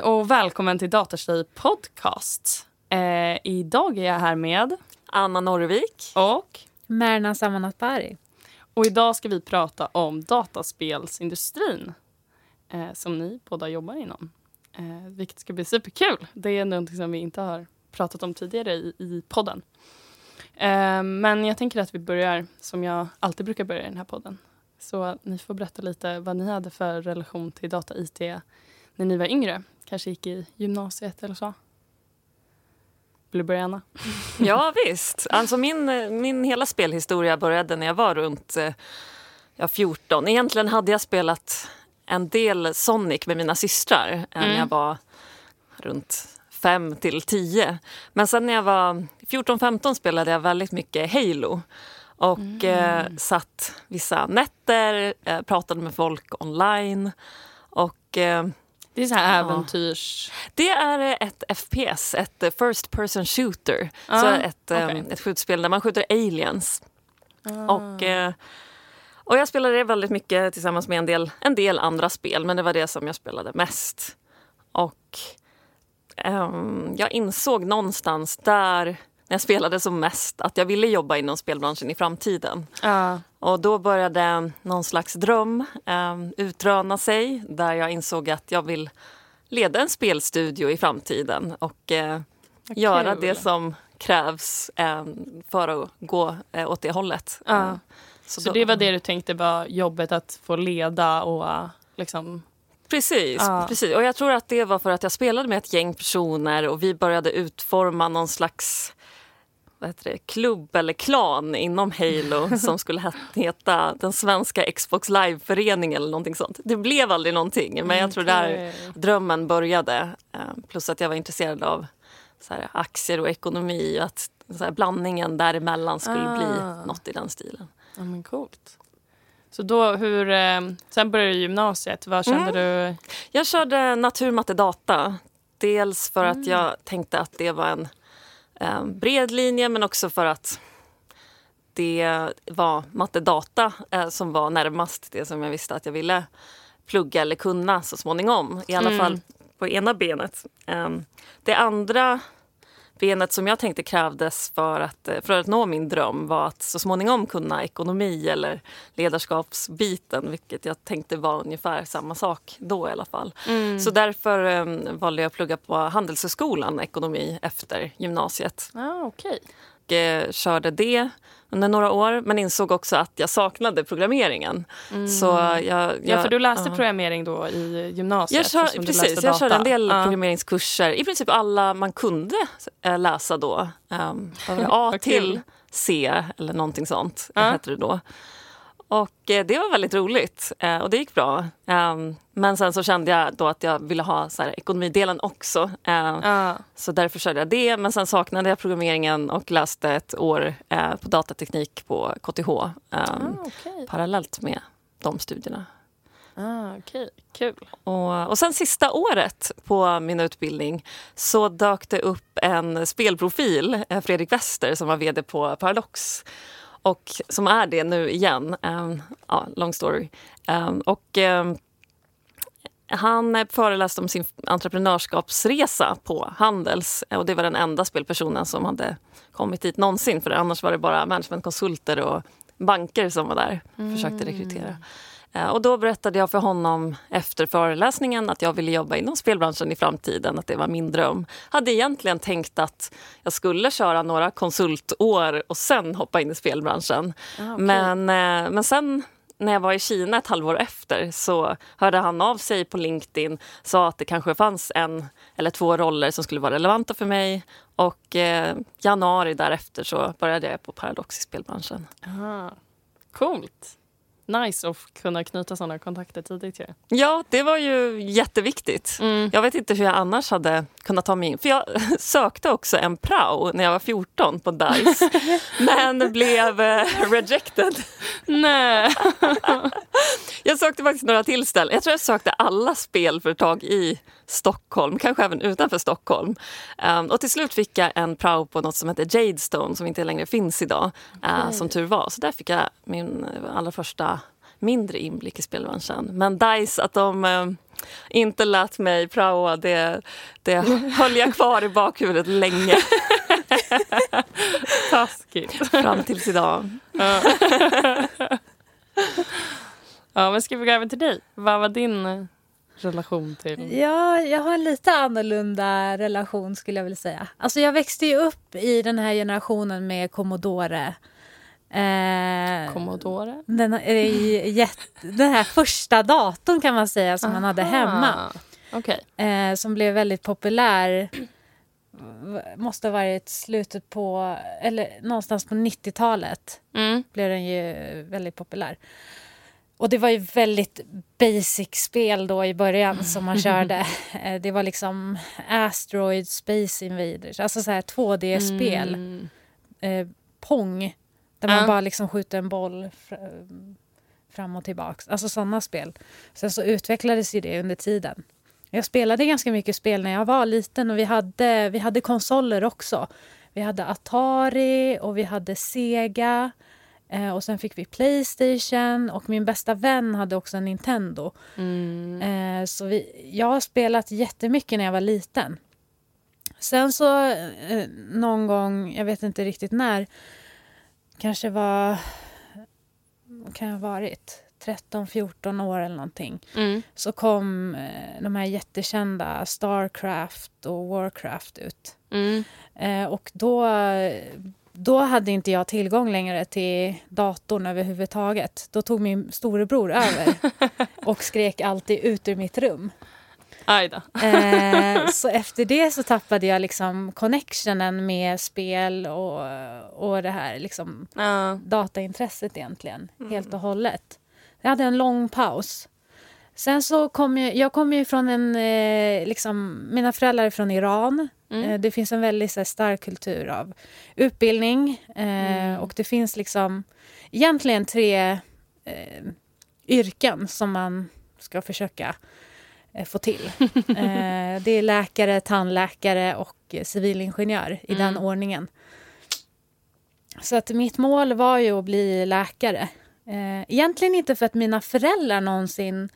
Hej och välkommen till Datatjej podcast. Eh, idag är jag här med Anna Norrvik. och Märna Samanatbari. och idag ska vi prata om dataspelsindustrin eh, som ni båda jobbar inom. Eh, vilket ska bli superkul. Det är något som vi inte har pratat om tidigare i, i podden. Eh, men jag tänker att vi börjar som jag alltid brukar börja i den här podden. Så ni får berätta lite vad ni hade för relation till data-IT när ni var yngre. Kanske gick i gymnasiet eller så. Vill du börja, Anna? Ja, visst. Alltså min, min hela spelhistoria började när jag var runt eh, ja, 14. Egentligen hade jag spelat en del Sonic med mina systrar eh, när Mm. jag var runt 5 till 10. Men sen när jag var 14-15 spelade jag väldigt mycket Halo. Och eh, satt vissa nätter, eh, pratade med folk online. Och eh, Det är så här Ja. äventyrs... Det är ett FPS, ett First Person Shooter. Ah, så ett, eh, okej. ett skjutspel där man skjuter aliens. Ah. Och, eh, och jag spelade det väldigt mycket tillsammans med en del, en del andra spel, men det var det som jag spelade mest. Och ehm, jag insåg någonstans där, när jag spelade som mest, att jag ville jobba inom spelbranschen i framtiden. Ja. Och då började någon slags dröm eh, utröna sig där jag insåg att jag vill leda en spelstudio i framtiden och eh, göra det som krävs eh, för att gå eh, åt det hållet. Ja. Eh, Så, då- det var det du tänkte var jobbet att få leda och uh, liksom... Precis, Ja. precis. Och jag tror att det var för att jag spelade med ett gäng personer och vi började utforma någon slags vad heter det, klubb eller klan inom Halo som skulle het- heta den svenska Xbox Live-föreningen eller någonting sånt. Det blev aldrig någonting, men jag tror där drömmen började. Eh, Plus att jag var intresserad av här, aktier och ekonomi och att så här, blandningen däremellan skulle Ah. bli något i den stilen. Ja, men coolt. Så då, hur... eh, sen började du gymnasiet. Vad kände du? Jag körde natur, matte, data. Dels för Mm. att jag tänkte att det var en eh, bred linje men också för att det var matte, data eh, som var närmast det som jag visste att jag ville plugga eller kunna så småningom. I alla Mm. fall på ena benet. Eh, det andra benet som jag tänkte krävdes för att, eh, för att nå min dröm var att så småningom kunna ekonomi eller ledarskapsbiten vilket jag tänkte var ungefär samma sak då i alla fall. Mm. Så därför eh, valde jag att plugga på Handelshögskolan ekonomi efter gymnasiet. Ah, okej. Och, eh, körde det under några år men insåg också att jag saknade programmeringen. Så jag, jag, Mm. Ja, för du läste ja. programmering då i gymnasiet? Jag, kör, precis, jag körde en del Ja. programmeringskurser. I princip alla man kunde eh, läsa då. Um, A till. C eller någonting sånt Ja. hette det då. Och eh, det var väldigt roligt eh, och det gick bra. Um, men sen så kände jag då att jag ville ha så här, ekonomidelen också. Ja. Så därför körde jag det. Men sen saknade jag programmeringen och läste ett år på datateknik på KTH. Um, Ah, okej. Parallellt med de studierna. Ah, okej. Kul. Och, och sen sista året på min utbildning så dök det upp en spelprofil, Fredrik Wester, som var vd på Paradox. Och som är det nu igen. Um, ja, long story. Um, och um, han föreläste om sin entreprenörskapsresa på Handels. Och det var den enda spelpersonen som hade kommit dit någonsin. För annars var det bara managementkonsulter och banker som var där och försökte rekrytera. Eh, Och då berättade jag för honom efter föreläsningen att jag ville jobba inom spelbranschen i framtiden, att det var min dröm. Hade egentligen tänkt att jag skulle köra några konsultår och sen hoppa in i spelbranschen. Ah, okej. Men, eh, men sen när jag var i Kina ett halvår efter så hörde han av sig på LinkedIn sa att det kanske fanns en eller två roller som skulle vara relevanta för mig. Och eh, januari därefter så började jag på Paradox i spelbranschen. Ah, coolt. Nice att kunna knyta sådana kontakter tidigt ju. Ja, det var ju jätteviktigt. Mm. Jag vet inte hur jag annars hade kunnat ta mig in. För jag sökte också en prao när jag var 14 på DICE. men blev eh, rejected. Nej. Jag sökte faktiskt några till ställen. Jag tror jag sökte alla spelföretag i Stockholm, kanske även utanför Stockholm. Um, och till slut fick jag en prao på något som heter Jadestone som inte längre finns idag. eh, Okej. som tur var. Så där fick jag min eh, allra första mindre inblick i spelbranschen. Men DICE, att de, eh, inte lät mig praoa, det, det höll jag kvar i bakhuvudet länge. Taskigt. Fram tills idag. Ja. ja, men ska vi gå över till dig? Vad var din eh, relation till... Ja, jag har en lite annorlunda relation skulle jag vilja säga. Alltså jag växte ju upp i den här generationen med Commodore. Eh, Commodore? den, den här första datorn kan man säga som man hade hemma. Okej. Eh, som blev väldigt populär. Måste ha varit slutet på, eller någonstans på 90-talet Mm. blev den ju väldigt populär. Och det var ju väldigt basic spel då i början som man körde. Eh, Det var liksom Asteroid Space Invaders, alltså så här 2D-spel. Mm. Eh, Pong, där man bara liksom skjuter en boll fr- fram och tillbaks. Alltså sådana spel. Sen så utvecklades ju det under tiden. Jag spelade ganska mycket spel när jag var liten och vi hade, vi hade konsoler också. Vi hade Atari och vi hade Sega. Eh, och sen fick vi Playstation och min bästa vän hade också en Nintendo. Mm. Eh, så vi, jag har spelat jättemycket när jag var liten. Sen så eh, någon gång, jag vet inte riktigt när, kanske var, vad kan jag ha varit, 13-14 år eller någonting. Mm. Så kom eh, de här jättekända Starcraft och Warcraft ut. Mm. Eh, och då, då hade inte jag tillgång längre till datorn överhuvudtaget. Då tog min storebror över och skrek alltid ut ur mitt rum. Eh, så efter det så tappade jag liksom connectionen med spel och, och det här liksom Ja. dataintresset egentligen, helt och hållet. Jag hade en lång paus. Sen så kom jag, jag kommer ju från en, eh, liksom, mina föräldrar är från Iran. Mm. Eh, det finns en väldigt här, stark kultur av utbildning eh, och det finns liksom egentligen tre eh, yrken som man ska försöka få till. Eh, det är läkare, tandläkare och eh, civilingenjör i den ordningen. Så att mitt mål var ju att bli läkare. Eh, egentligen inte för att mina föräldrar någonsin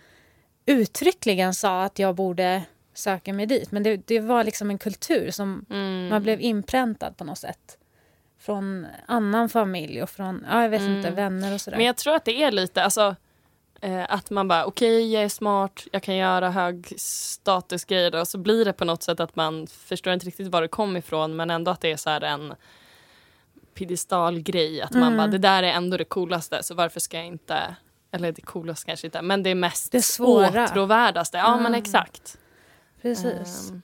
uttryckligen sa att jag borde söka mig dit. Men det, det var liksom en kultur som Mm. man blev inpräntad på något sätt. Från annan familj och från, ja, jag vet inte, vänner och sådär. Men jag tror att det är lite, alltså eh, att man bara okej jag är smart, jag kan göra hög statusgrejer och så blir det på något sätt att man förstår inte riktigt var det kom ifrån men ändå att det är så här en piedestalgrej att man Mm. bara det där är ändå det coolaste så varför ska jag inte eller det coolaste kanske inte men det är mest Det svåra. åtråvärdaste. Ja men Mm. exakt. Precis. Ehm,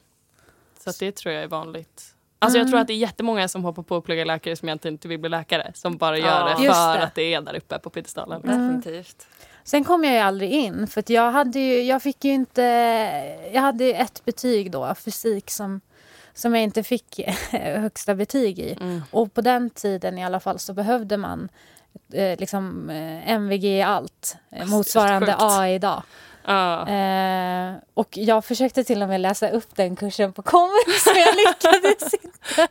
så att det tror jag är vanligt. Alltså jag Mm. tror att det är jättemånga som hoppar på att plugga läkare som egentligen inte vill bli läkare. Som bara gör Ja. det för det. att det är där uppe på piedestalen. Definitivt. Sen kom jag ju aldrig in för jag hade ju, jag fick ju inte, jag hade ett betyg då, fysik som, som jag inte fick högsta betyg i. Mm. Och på den tiden i alla fall så behövde man eh, liksom eh, MVG i allt, eh, motsvarande. A idag. Ja. Eh, och jag försökte till och med läsa upp den kursen på komvux men jag lyckades inte.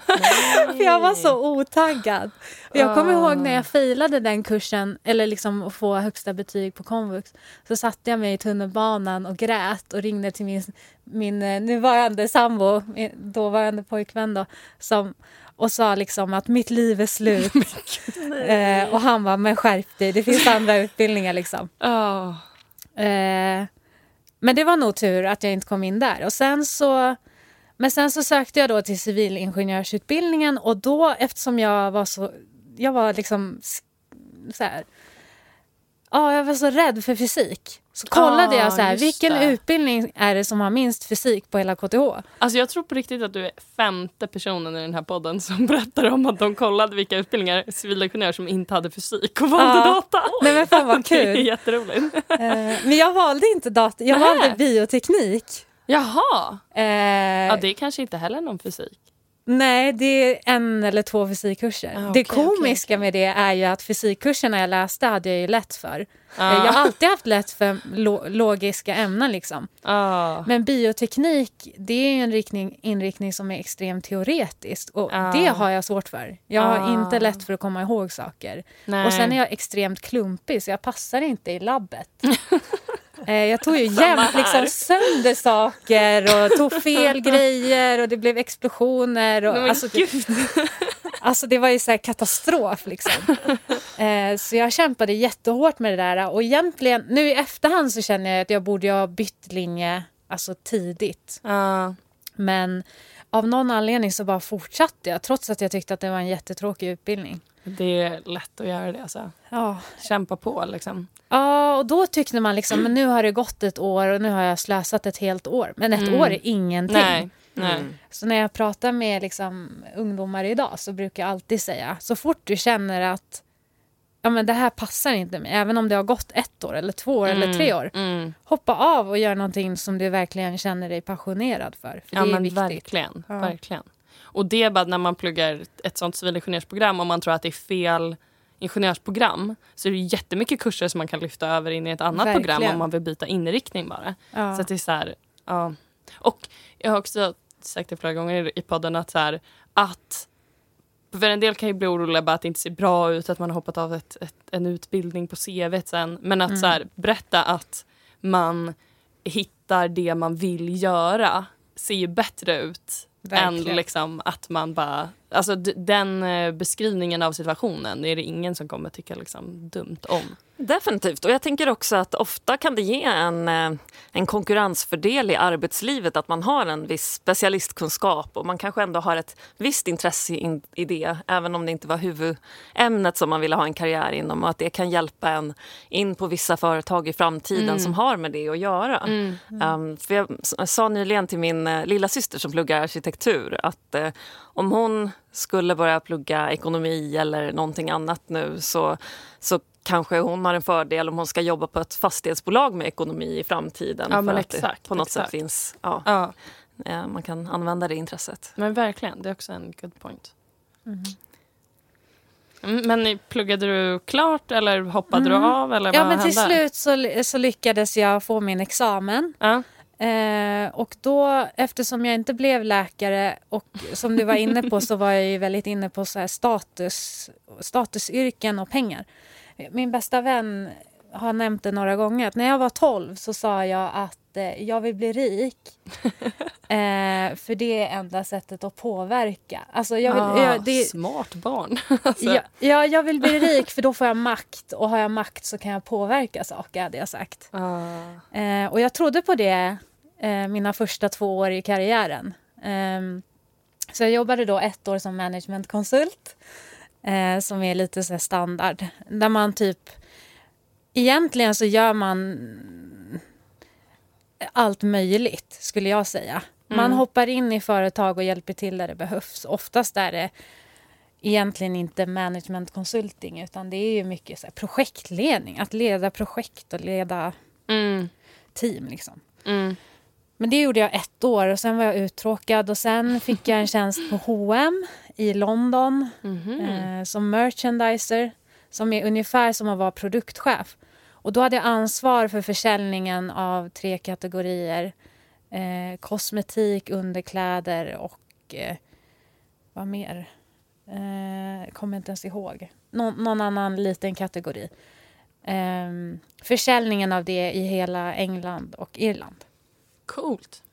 För jag var så otaggad. Och jag kommer ihåg när jag failade den kursen, eller liksom att få högsta betyg på komvux. Så satte jag mig i tunnelbanan och grät och ringde till min, min eh, nuvarande sambo, min dåvarande pojkvän då, som, och sa liksom att mitt liv är slut. eh, och han var men skärp dig, det finns andra utbildningar liksom. Ja. Eh, men det var nog tur att jag inte kom in där. Och sen så, men sen så sökte jag då till civilingenjörsutbildningen och då eftersom jag var så, jag var liksom så här, ja jag var så rädd för fysik. Så kollade Ah, jag så här, vilken det. utbildning är det som har minst fysik på hela KTH? Alltså jag tror på riktigt att du är femte personen i den här podden som berättar om att de kollade vilka utbildningar civilingenjörer som inte hade fysik och valde Ja. data. Nej men fan vad Det är kul. jätteroligt. Eh, men jag valde inte data, jag Nähä. valde bioteknik. Jaha, Eh, ja, det är kanske inte heller någon fysik. Nej, det är en eller två fysikkurser. Ah, det okej, komiska okej, okej. med det är ju att fysikkurserna jag läste hade jag ju lätt för. Ja. Jag har alltid haft lätt för lo- logiska ämnen. Liksom. Ja. Men bioteknik det är en riktning, inriktning som är extremt teoretisk och Ah. det har jag svårt för. Jag har Ah. inte lätt för att komma ihåg saker. Nej. Och sen är jag extremt klumpig så jag passar inte i labbet. Eh, jag tog ju jämt liksom sönder saker och tog fel grejer och det blev explosioner. Och, Nej, alltså, det, alltså det var ju så katastrof liksom. Eh, så jag kämpade jättehårt med det där och egentligen nu i efterhand så känner jag att jag borde ha bytt linje alltså tidigt. Ja. Men av någon anledning så bara fortsatte jag trots att jag tyckte att det var en jättetråkig utbildning. Det är lätt att göra det. Alltså. Ja, Kämpa på liksom. Ja, och då tyckte man liksom, men nu har det gått ett år och nu har jag slösat ett helt år. Men ett Mm. år är ingenting. Nej. Nej. Mm. Så när jag pratar med liksom, ungdomar idag så brukar jag alltid säga, så fort du känner att ja, men det här passar inte mig, även om det har gått ett år eller två år eller tre år, Mm. hoppa av och gör någonting som du verkligen känner dig passionerad för. för Ja men viktigt. verkligen. Ja. verkligen. Och det är bara när man pluggar ett sånt civilingenjörsprogram om man tror att det är fel ingenjörsprogram så är det jättemycket kurser som man kan lyfta över in i ett annat program Verkligen. om man vill byta inriktning bara. Ja. Så att det är så här, ja. Och jag har också sagt det flera gånger i podden att så här, att för en del kan ju bli oroliga bara att det inte ser bra ut, att man har hoppat av ett, ett, en utbildning på CV sen. Men att så här, berätta att man hittar det man vill göra ser ju bättre ut än Verkligen. liksom att man bara... Alltså den eh, beskrivningen av situationen är det ingen som kommer tycka liksom dumt om. Definitivt. Och jag tänker också att ofta kan det ge en, eh, en konkurrensfördel i arbetslivet att man har en viss specialistkunskap och man kanske ändå har ett visst intresse in, i det även om det inte var huvudämnet som man ville ha en karriär inom och att det kan hjälpa en in på vissa företag i framtiden som har med det att göra. Um, för jag sa nyligen till min uh, lilla syster som pluggar arkitektur att eh, om hon skulle börja plugga ekonomi eller någonting annat nu så, så kanske hon har en fördel om hon ska jobba på ett fastighetsbolag med ekonomi i framtiden. Ja, men för att det exakt, på något exakt. sätt finns, ja, Ja, eh, man kan använda det intresset. men verkligen. Det är också en good point. Mm, Men pluggade du klart eller hoppade du av? Eller Ja, vad men till hände? slut så, så lyckades jag få min examen. Ja. Eh, och då, eftersom jag inte blev läkare och som du var inne på så var jag ju väldigt inne på så här status, statusyrken och pengar. Min bästa vän har nämnt det några gånger att när jag var 12 så sa jag att eh, jag vill bli rik. eh, för det är enda sättet att påverka. Alltså jag vill, Ah, jag, det, Smart barn. alltså, ja, ja, jag vill bli rik för då får jag makt och har jag makt så kan jag påverka saker hade jag sagt. ah. Eh, och jag trodde på det eh, mina första två år i karriären. Ehm, så jag jobbade då ett år som managementkonsult eh, som är lite så standard. Där man typ... Egentligen så gör man allt möjligt, skulle jag säga. Man Mm. hoppar in i företag och hjälper till där det behövs. Oftast är det egentligen inte management consulting utan det är ju mycket så projektledning. Att leda projekt och leda Mm, team. Liksom. mm. Men det gjorde jag ett år och sen var jag uttråkad och sen fick jag en tjänst på H&M i London Mhm. eh, som merchandiser som är ungefär som att vara produktchef. Och då hade jag ansvar för försäljningen av tre kategorier. Eh, kosmetik, underkläder och eh, vad mer? Eh, kommer inte ens ihåg. Nå- någon annan liten kategori. Eh, försäljningen av det i hela England och Irland. Coolt.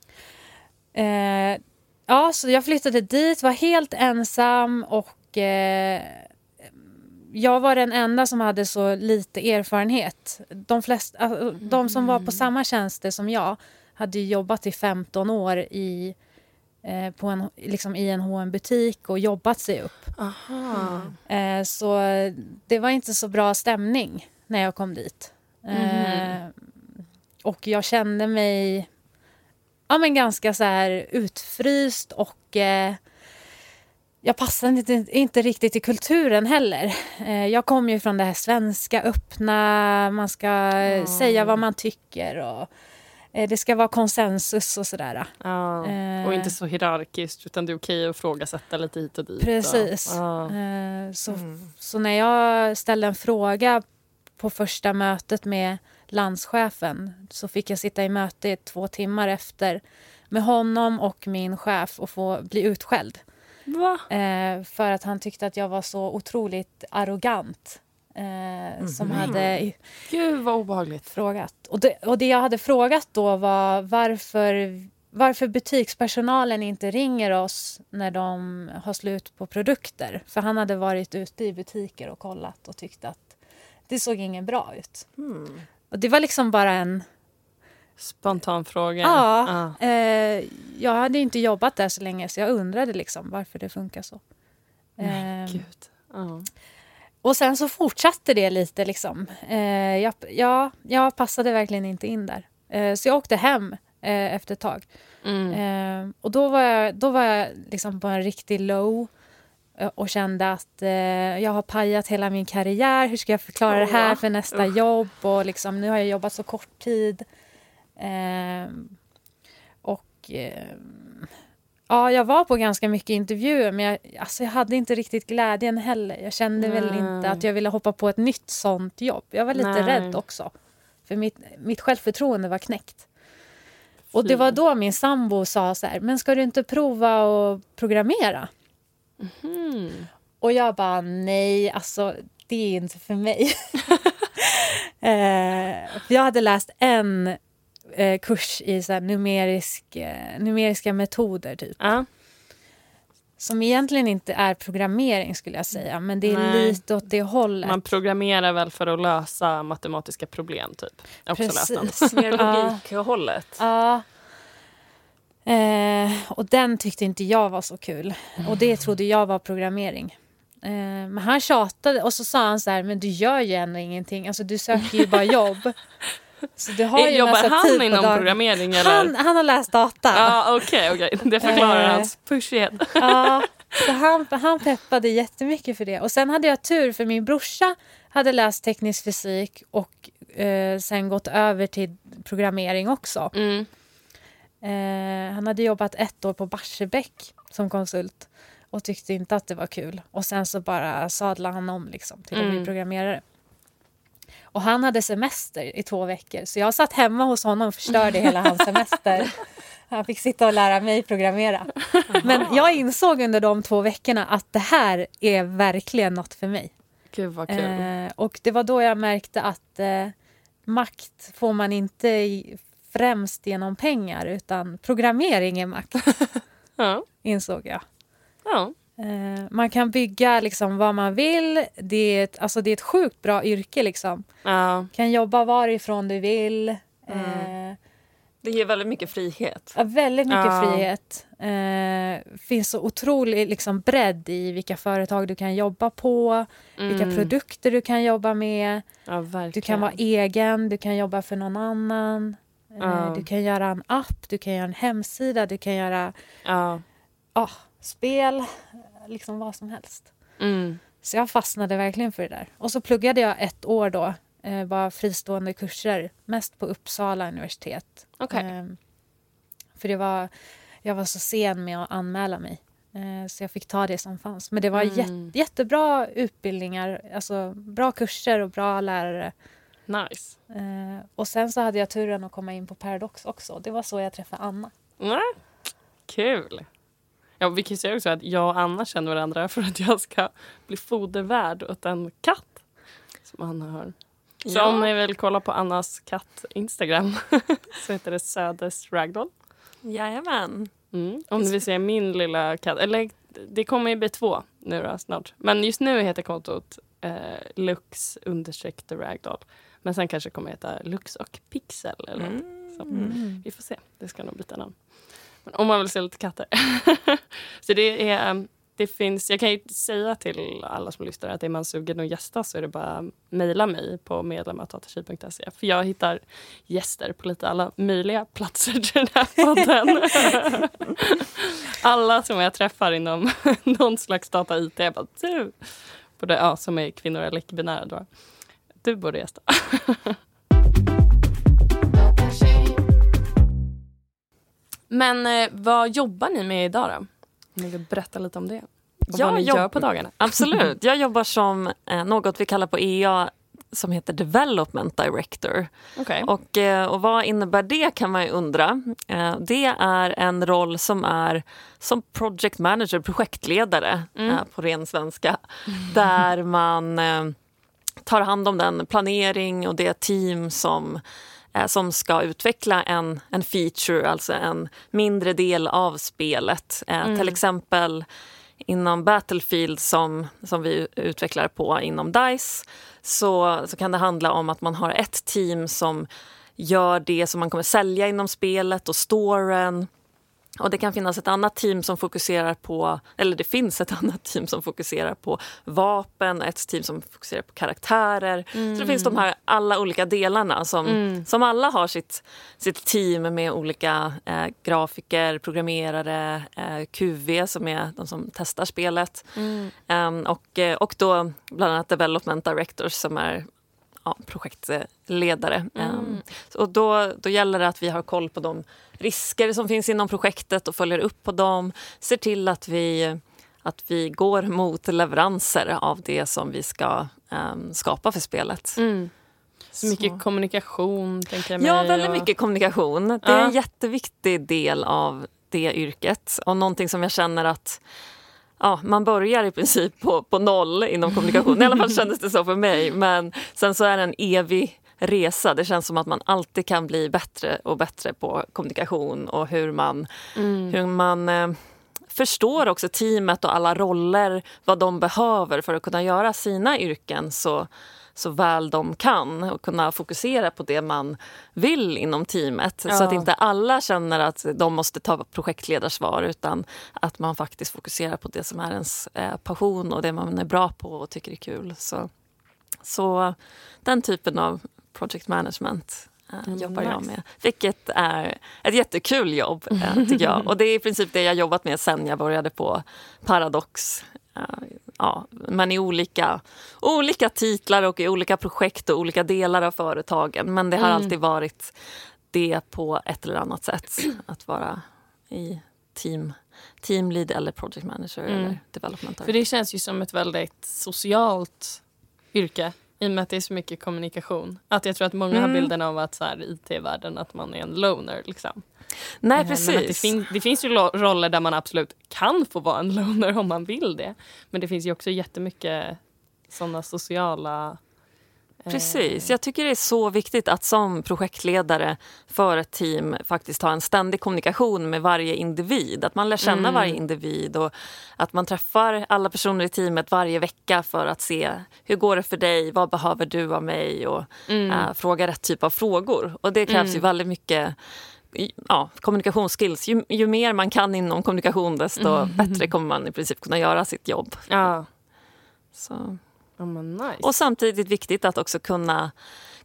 Ja, så jag flyttade dit, var helt ensam och eh, jag var den enda som hade så lite erfarenhet. De, flesta, alltså, de som var på samma tjänster som jag hade jobbat i 15 år i, eh, på en, liksom i en hm butik och jobbat sig upp. Aha. Eh, så det var inte så bra stämning när jag kom dit. Eh, och jag kände mig ja, men ganska så här utfryst och eh, jag passade inte, inte riktigt i kulturen heller. Eh, jag kom ju från det här svenska öppna, man ska säga vad man tycker och eh, det ska vara konsensus och sådär. Eh. Och inte så hierarkiskt utan det är okej att ifrågasätta lite hit och dit. Precis. Eh, så, så när jag ställde en fråga på första mötet med landschefen så fick jag sitta i möte i två timmar efter med honom och min chef och få bli utskälld. Eh, för att han tyckte att jag var så otroligt arrogant. eh, som hade Gud vad obehagligt. frågat. Och det, och det jag hade frågat då var varför, varför butikspersonalen inte ringer oss när de har slut på produkter. För han hade varit ute i butiker och kollat och tyckte att det såg ingen bra ut. Mm. Och det var liksom bara en... Spontan fråga. Ja, eh, jag hade inte jobbat där så länge så jag undrade liksom varför det funkar så. Nej, Eh, gud. Ja. och sen så fortsatte det lite. Liksom. Eh, jag, ja, jag passade verkligen inte in där. Eh, så jag åkte hem eh, efter ett tag. Mm. Eh, och då var jag, då var jag liksom på en riktig low och kände att eh, jag har pajat hela min karriär. Hur ska jag förklara det här för nästa jobb? Och liksom, nu har jag jobbat så kort tid. Eh, och eh, ja, jag var på ganska mycket intervjuer men jag, alltså, jag hade inte riktigt glädjen heller. Jag kände väl Nej. inte att jag ville hoppa på ett nytt sånt jobb. Jag var lite Nej. rädd också. För mitt, mitt självförtroende var knäckt. Och det var då min sambo sa så här, men ska du inte prova att programmera? Mm. Och jag bara, nej, alltså det är inte för mig. eh, för jag hade läst en eh, kurs i så här, numerisk, eh, numeriska metoder typ. Ja. Som egentligen inte är programmering skulle jag säga, men det är Nej. lite åt det hållet. Man programmerar väl för att lösa matematiska problem typ. Jag har också läst den. Precis. Mer logikhållet. Ja. Eh, och den tyckte inte jag var så kul. Och det trodde jag var programmering. Eh, men han tjatade och så sa han så här, men du gör ju ändå ingenting. Alltså du söker ju bara jobb. Så du har ju Jobbar han inom programmering eller? Han, han har läst data. Ja okej, okej. Det förklarar Eh. hans pushighet. Ja, så han, han peppade jättemycket för det. Och sen hade jag tur för min brorsa hade läst teknisk fysik och eh, sen gått över till programmering också. Mm. Eh, han hade jobbat ett år på Barsebäck som konsult och tyckte inte att det var kul. Och sen så bara sadlade han om liksom, till att bli Mm. programmerare. Och han hade semester i två veckor så jag satt hemma hos honom och förstörde hela hans semester. Han fick sitta och lära mig programmera. Men jag insåg under de två veckorna att det här är verkligen något för mig. Gud vad kul. Eh, och det var då jag märkte att eh, makt får man inte främst genom pengar utan programmering är makt, Ja. insåg jag. ja. Eh, man kan bygga liksom vad man vill. Det är ett, alltså det är ett sjukt bra yrke. Liksom. ja. kan jobba varifrån du vill. Mm. Eh, Det ger väldigt mycket frihet. ja, väldigt mycket Ja. frihet. Eh, finns så otrolig liksom, bredd i vilka företag du kan jobba på, vilka Mm. produkter du kan jobba med. Ja. Du kan vara egen, du kan jobba för någon annan. Ja. Du kan göra en app, du kan göra en hemsida, du kan göra Ja. ah, spel, liksom vad som helst. Mm. Så jag fastnade verkligen för det där. Och så pluggade jag ett år då, eh, bara fristående kurser, mest på Uppsala universitet. Okej. Eh, för det var, jag var så sen med att anmäla mig. Eh, så jag fick ta det som fanns. Men det var Mm. jätte, jättebra utbildningar, alltså bra kurser och bra lärare. Nice. Eh, och sen så hade jag turen att komma in på Paradox också. Det var så jag träffade Anna. Nej. Kul. Ja, vi kan säga också att jag och Anna känner varandra för att jag ska bli fodervärd åt en katt som Anna har. Så Ja. om ni vill kolla på Annas katt Instagram så heter det Söders Ragdoll. Jajamän. Mm. Om ni vill se min lilla katt. Eller det kommer ju bli två nu då, snart. Men just nu heter kontot eh, Lux understreck the Ragdoll. Men sen kanske det kommer heta Lux och Pixel eller något. Så. Mm. Vi får se. Det ska nog byta namn. Men om man vill se lite katter. så det är... um, Det finns, jag kan ju säga till alla som lyssnar att är man sugen att gästa så är det bara att mejla mig på medlem.datatji.se för jag hittar gäster på lite alla möjliga platser till den här podden. alla som jag träffar inom någon slags data-IT, jag bara du, både, ja, som är kvinnor eller icke-binära. Du borde gästa. Men eh, vad jobbar ni med idag då? Om ni vill berätta lite om det. Och Jag vad ni jobb- gör på dagarna. Absolut. Jag jobbar som eh, något vi kallar på EA som heter Development Director. Okej. Och, eh, och vad innebär det kan man ju undra. Eh, Det är en roll som är som project manager, projektledare Mm. på ren svenska. Där man tar hand om den planering och det team som eh, som ska utveckla en, en feature, alltså en mindre del av spelet. Eh, mm. Till exempel inom Battlefield som, som vi utvecklar på inom DICE så, så kan det handla om att man har ett team som gör det som man kommer sälja inom spelet och storen. Och det kan finnas ett annat team som fokuserar på, eller det finns ett annat team som fokuserar på vapen, ett team som fokuserar på karaktärer. Mm. Så det finns de här alla olika delarna som, mm. som alla har sitt, sitt team med olika eh, grafiker, programmerare, eh, QV som är de som testar spelet. Mm. Um, och, eh, och då bland annat development directors som är ja, projektledare. Mm. Um, och då, då gäller det att vi har koll på de risker som finns inom projektet och följer upp på dem. Ser till att vi, att vi går mot leveranser av det som vi ska um, skapa för spelet. Mm. Så mycket kommunikation, tänker jag mig. Ja, väldigt mycket kommunikation. Det är en jätteviktig del av det yrket och någonting som jag känner att ja, man börjar i princip på, på noll inom kommunikation. I alla fall kändes det så för mig. Men sen så är det en evig resa. Det känns som att man alltid kan bli bättre och bättre på kommunikation och hur man, mm. hur man eh, förstår också teamet och alla roller, vad de behöver för att kunna göra sina yrken så, så väl de kan och kunna fokusera på det man vill inom teamet. Ja. Så att inte alla känner att de måste ta projektledarsvar utan att man faktiskt fokuserar på det som är ens eh, passion och det man är bra på och tycker är kul. Så, så den typen av project management mm, jobbar nice. jag med. Vilket är ett jättekul jobb, äh, tycker jag. Och det är i princip det jag jobbat med sen jag började på Paradox. Ja, men i olika, olika titlar och i olika projekt och olika delar av företagen. Men det har mm. alltid varit det på ett eller annat sätt. Att vara i team, teamlead eller project manager mm. eller development. För det känns ju som ett väldigt socialt yrke. I och med att det är så mycket kommunikation. Att jag tror att många mm. har bilden av att så här, IT-världen att man är en loner. Liksom. Nej, eh, precis. Det, fin det, finns ju roller där man absolut kan få vara en loner om man vill det. Men det finns ju också jättemycket sådana sociala Precis. Jag tycker det är så viktigt att som projektledare för ett team faktiskt ha en ständig kommunikation med varje individ. Att man lär känna mm. varje individ och att man träffar alla personer i teamet varje vecka för att se hur går det för dig, vad behöver du av mig och mm. äh, fråga rätt typ av frågor. Och det krävs mm. ju väldigt mycket ja, kommunikationsskills. Ju, ju, mer man kan inom kommunikation desto mm. bättre kommer man i princip kunna göra sitt jobb. Ja. Så. Oh, nice. Och samtidigt viktigt att också kunna,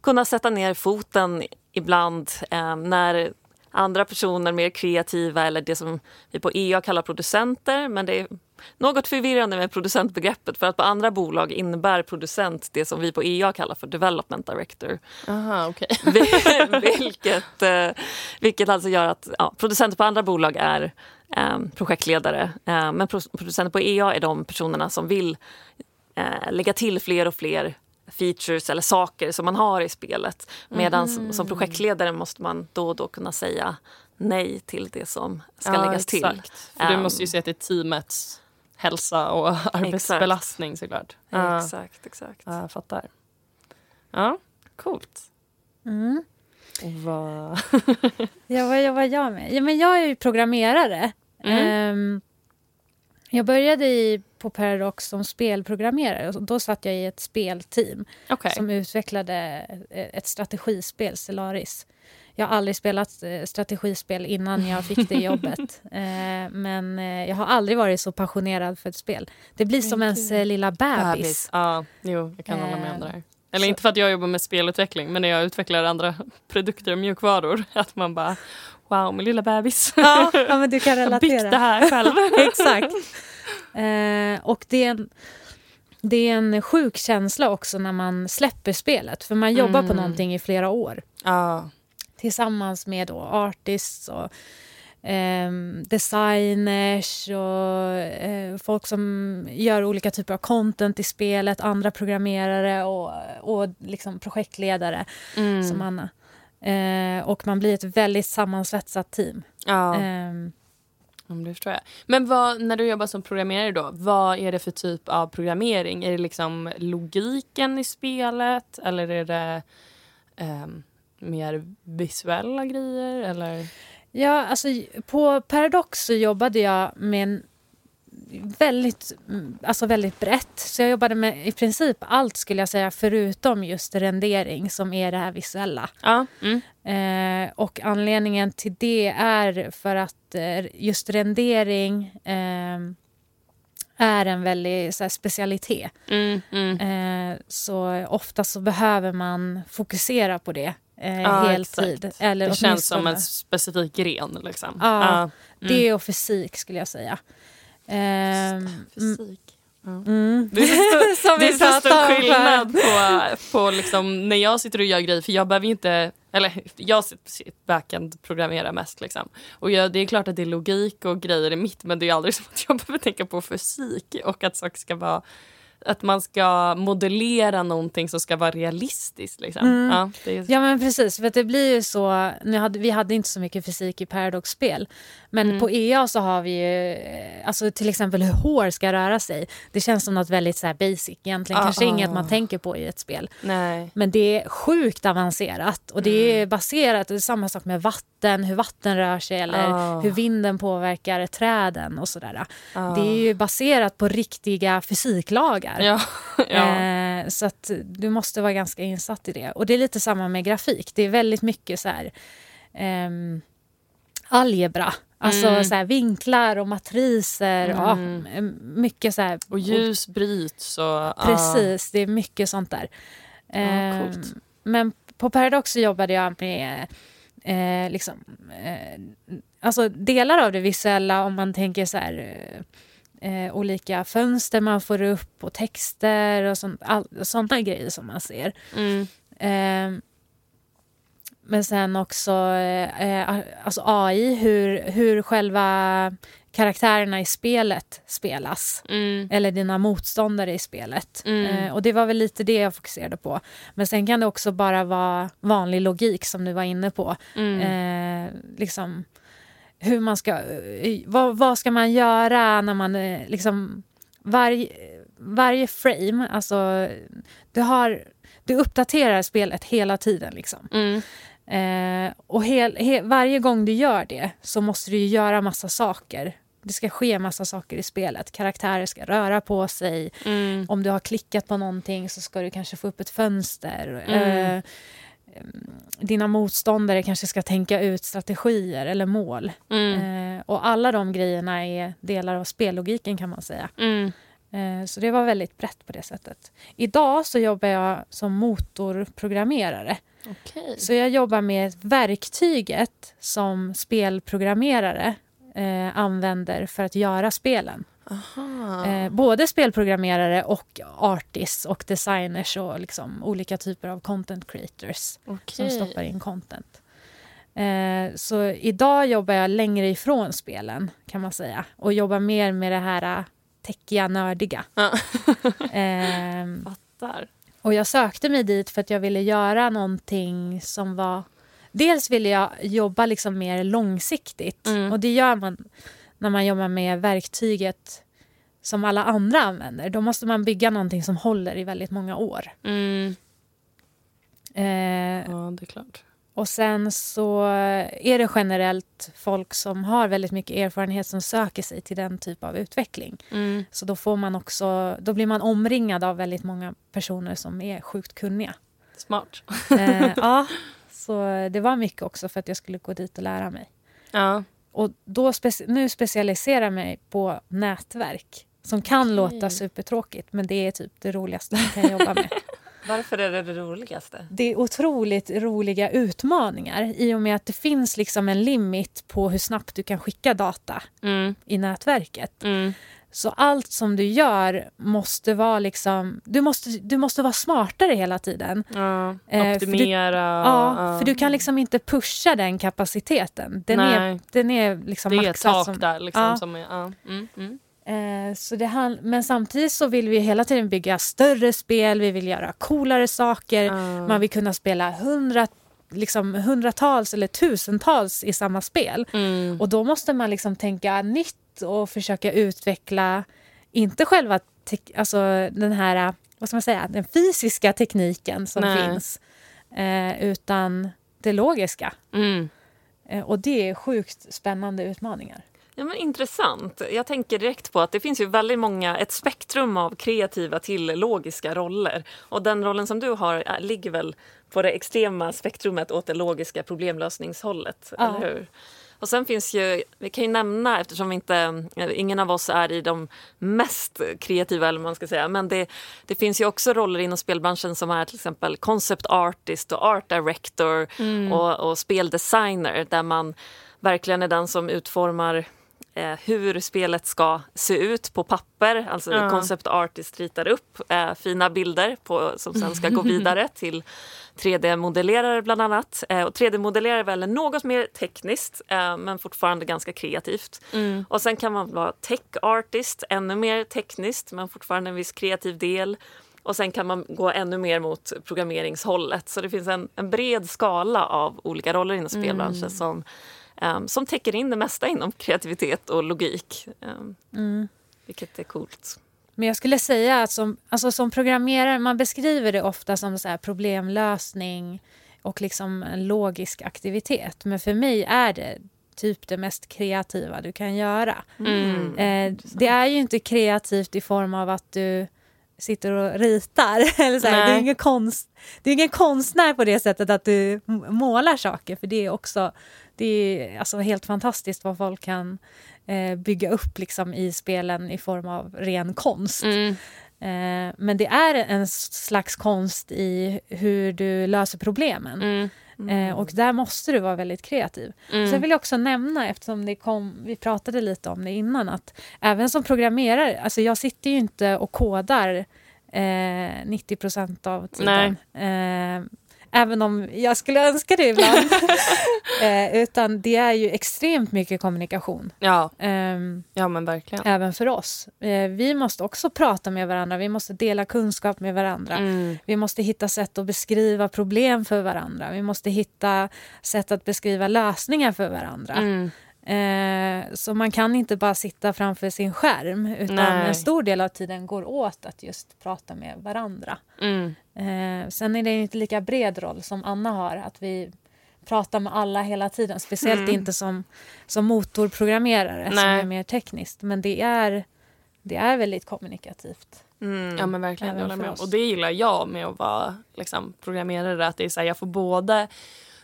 kunna sätta ner foten ibland eh, när andra personer mer kreativa eller det som vi på EA kallar producenter. Men det något förvirrande med producentbegreppet för att på andra bolag innebär producent det som vi på EA kallar för development director. Aha, okay. vilket, eh, vilket alltså gör att ja, producenter på andra bolag är eh, projektledare. Eh, men producenter på EA är de personerna som vill eh, lägga till fler och fler features eller saker som man har i spelet. Medan mm. som projektledare måste man då och då kunna säga nej till det som ska ja, läggas till. För du måste ju se till teamets hälsa och arbetsbelastning exakt. såklart. Ja. Exakt, exakt. Ja, jag fattar. Ja, coolt. Mm. vad... ja, vad jobbar jag med? Ja, men jag är ju programmerare. Mm. Um, jag började i, på Paradox som spelprogrammerare. Och då satt jag i ett spelteam okay. som utvecklade ett strategispel, Stellaris. Jag har aldrig spelat eh, strategispel innan jag fick det jobbet. Eh, men jag har aldrig varit så passionerad för ett spel. Det blir som ens lilla bebis. bebis. Ja, jo, jag kan hålla med om det där. Eller så. inte för att jag jobbar med spelutveckling, men när jag utvecklar andra produkter och mjukvaror. Att man bara, wow, min lilla bebis. Ja, ja men du kan relatera. Jag har byggt det här själv. Exakt. Eh, och det är, en, det är en sjuk känsla också när man släpper spelet. För man jobbar mm. på någonting i flera år. Ah. Tillsammans med då artists och eh, designers och eh, folk som gör olika typer av content i spelet, andra programmerare och, och liksom projektledare mm. som Anna. Eh, och man blir ett väldigt sammansvetsat team. Ja. Ehm, Ja, men det förstår jag. Men vad, när du jobbar som programmerare då, vad är det för typ av programmering? Är det liksom logiken i spelet eller är det ehm, mer visuella grejer? Eller? Ja, alltså på Paradox så jobbade jag med en väldigt, alltså väldigt brett. Så jag jobbade med i princip allt skulle jag säga förutom just rendering som är det här visuella. Ja. Mm. Eh, och anledningen till det är för att eh, just rendering eh, är en väldig så här, specialitet. Mm, mm. Eh, så ofta så behöver man fokusera på det eh, Ja, heltid. exakt. Eller Det känns som en specifik gren. Liksom. Ja, mm. Det och fysik skulle jag säga. Mm, Fysik. mm. Det är så stor, det är så stor skillnad på, på liksom, när jag sitter och gör grejer. För jag behöver inte... Eller jag backend programmerar mest. Liksom. Och jag, det är klart att det är logik och grejer i mitt men det är aldrig som att jag behöver tänka på fysik och att saker ska vara att man ska modellera någonting som ska vara realistiskt. Liksom. Mm. Ja, är, Ja men precis, för det blir ju så, nu hade, vi hade inte så mycket fysik i Paradox-spel, men Mm. på EA så har vi ju, eh, alltså till exempel hur hår ska röra sig. Det känns som något väldigt så basic egentligen, Ah, kanske ah. inget man tänker på i ett spel. nej. Men det är sjukt avancerat och det Mm. är baserat, det är samma sak med vatten, hur vatten rör sig eller Ah. hur vinden påverkar träden och sådär. Ja. Det är ju baserat på riktiga fysiklagar. Ja. ja. Eh, så att du måste vara ganska insatt i det. Och det är lite samma med grafik. Det är väldigt mycket så här ehm, algebra. Alltså Mm. så här, vinklar och matriser. Ja, Mm. m- mycket så här. Och ljus bryts. Och, ja. Precis, det är mycket sånt där. Ehm, coolt. men på Paradox jobbade jag med eh, liksom, eh, alltså delar av det visuella om man tänker så här eh, eh, olika fönster man får upp och texter och sånt, all, såna grejer som man ser. Mm. Men sen också eh, eh, alltså AI, hur, hur själva karaktärerna i spelet spelas. Mm. Eller dina motståndare i spelet. Mm. Eh, och det var väl lite det jag fokuserade på. Men sen kan det också bara vara vanlig logik som du var inne på. Mm. Eh, liksom hur man ska... eh, Vad, vad ska man göra när man... eh, Liksom, varje, varje frame, alltså... Du, har, du uppdaterar spelet hela tiden. Liksom. Mm. Eh, och hel, he, varje gång du gör det så måste du göra massa saker. Det ska ske massa saker i spelet. Karaktärer ska röra på sig. Mm. Om du har klickat på någonting så ska du kanske få upp ett fönster. Mm. Eh, dina motståndare kanske ska tänka ut strategier eller mål. Mm. Eh, och alla de grejerna är delar av spellogiken kan man säga. Mm. Eh, så det var väldigt brett på det sättet. Idag så jobbar jag som motorprogrammerare. Okej. Så jag jobbar med verktyget som spelprogrammerare eh, använder för att göra spelen. Eh, både spelprogrammerare och artists och designers och liksom olika typer av content creators som Okej. stoppar in content. Eh, så idag jobbar jag längre ifrån spelen kan man säga och jobbar mer med det här eh, techiga, nördiga. Ehm, Fattar. Och jag sökte mig dit för att jag ville göra någonting som var... Dels ville jag jobba liksom mer långsiktigt. Mm. Och det gör man när man jobbar med verktyget som alla andra använder. Då måste man bygga någonting som håller i väldigt många år. Mm. Eh, Ja, det är klart. Och sen så är det generellt folk som har väldigt mycket erfarenhet som söker sig till den typ av utveckling. Mm. Så då, får man också, då blir man omringad av väldigt många personer som är sjukt kunniga. Smart. Eh, ja, så det var mycket också för att jag skulle gå dit och lära mig. Ja. Och då speci- nu specialiserar jag mig på nätverk som kan Okej. låta supertråkigt men det är typ det roligaste man kan jobba med. Varför är det det roligaste? Det är otroligt roliga utmaningar i och med att det finns liksom en limit på hur snabbt du kan skicka data Mm. i nätverket. Mm. Så allt som du gör måste vara liksom... Du måste, du måste vara smartare hela tiden. Ja. Eh, för du- Optimera. Ja, för du kan liksom inte pusha den kapaciteten. Den är, Nej. den är liksom Det är ett tak som, där liksom. Ja. Som är, ja. Mm. Mm. Eh, så det han, men samtidigt så vill vi hela tiden bygga större spel, vi vill göra coolare saker. Ja. Man vill kunna spela 100 liksom hundratals eller tusentals i samma spel. Mm. Och då måste man liksom tänka nytt och försöka utveckla, inte själva tek- alltså den här, vad ska man säga, den fysiska tekniken som Nej. finns, eh, utan det logiska. Mm. Eh, och det är sjukt spännande utmaningar. Ja, men intressant. Jag tänker direkt på att det finns ju väldigt många, ett spektrum av kreativa till logiska roller. Och den rollen som du har är, ligger väl på det extrema spektrumet åt det logiska problemlösningshållet, Ja. eller hur? Och sen finns ju, vi kan ju nämna, eftersom vi inte, ingen av oss är i de mest kreativa, eller man ska säga, men det, det finns ju också roller inom spelbranschen som är till exempel concept artist och art director och, och speldesigner där man verkligen är den som utformar eh, hur spelet ska se ut på papper. Alltså Ja. concept artist ritar upp eh, fina bilder på, som sen ska gå vidare till 3D-modellerare bland annat. Eh, och 3D-modellerare är väl något mer tekniskt eh, men fortfarande ganska kreativt. Mm. Och sen kan man vara tech artist, ännu mer tekniskt men fortfarande en viss kreativ del. Och sen kan man gå ännu mer mot programmeringshållet. Så det finns en, en bred skala av olika roller inom spelbranschen som, ehm, som täcker in det mesta inom kreativitet och logik. Um, Vilket är coolt. Men jag skulle säga att som, alltså som programmerare, man beskriver det ofta som så här problemlösning och liksom en logisk aktivitet. Men för mig är det typ det mest kreativa du kan göra. Mm. Eh, det är ju inte kreativt i form av att du sitter och ritar. Eller så här, det, är ingen konst, det är ingen konstnär på det sättet att du målar saker. För det är också det är alltså helt fantastiskt vad folk kan eh, bygga upp liksom, i spelen i form av ren konst. Mm. Eh, men det är en slags konst i hur du löser problemen. Mm. Eh, och där måste du vara väldigt kreativ. Mm. Sen vill jag också nämna, eftersom det kom, vi pratade lite om det innan, att även som programmerare, alltså jag sitter ju inte och kodar eh, 90 procent av tiden. Eh, även om jag skulle önska det ibland. eh, utan det är ju extremt mycket kommunikation. Ja, ehm, ja, men verkligen. även för oss. Eh, vi måste också prata med varandra, vi måste dela kunskap med varandra. Mm. Vi måste hitta sätt att beskriva problem för varandra. Vi måste hitta sätt att beskriva lösningar för varandra. Mm. Eh, så man kan inte bara sitta framför sin skärm utan Nej. en stor del av tiden går åt att just prata med varandra. Mm. Eh, sen är det inte lika bred roll som Anna har, att vi pratar med alla hela tiden. Speciellt Mm. inte som, som motorprogrammerare som Nej. är mer tekniskt. Men det är, det är väldigt kommunikativt. Mm. Ja men verkligen, jag med. Och det gillar jag med att vara liksom, programmerare. Att det är så här, jag får både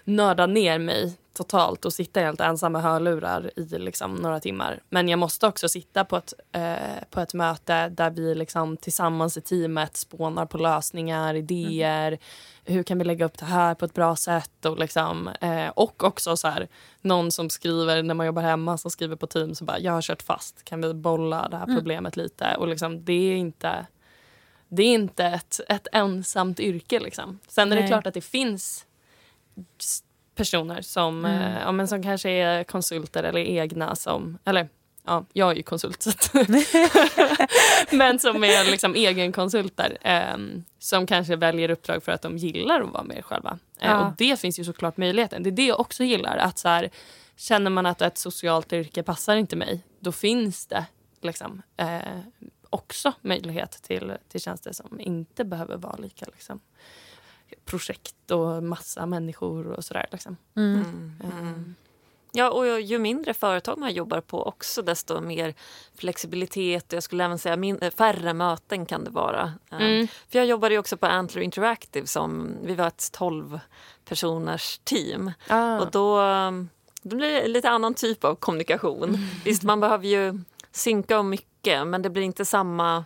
nörda ner mig totalt och sitta helt ensam med hörlurar i liksom, några timmar. Men jag måste också sitta på ett, eh, på ett möte där vi liksom, tillsammans i teamet spånar på lösningar, idéer. Hur kan vi lägga upp det här på ett bra sätt? Och, liksom, eh, och också så här, någon som skriver när man jobbar hemma som skriver på Teams och bara jag har kört fast, kan vi bolla det här problemet lite? Och liksom, det är inte det är inte ett, ett ensamt yrke. Liksom. Sen är det Nej. klart att det finns personer som, eh, ja, men som kanske är konsulter eller egna som... Eller ja, jag är ju konsult. Så men som är liksom egenkonsulter ehm, som kanske väljer uppdrag för att de gillar att vara med själva. Eh, Ja. och det finns ju såklart möjligheten. Det är det jag också gillar. Att så här, känner man att ett socialt yrke passar inte mig, då finns det liksom, eh, också möjlighet till, till tjänster som inte behöver vara lika liksom, projekt och massa människor och sådär. Liksom. Mm. Mm. Ja, och ju mindre företag man jobbar på också desto mer flexibilitet och jag skulle även säga min, eh, färre möten kan det vara. Eh, Mm. För jag jobbade ju också på Antler Interactive som vi var ett 12 personers team Ah. och då, då blir det lite annan typ av kommunikation. Visst, man behöver ju synka om mycket men det blir inte samma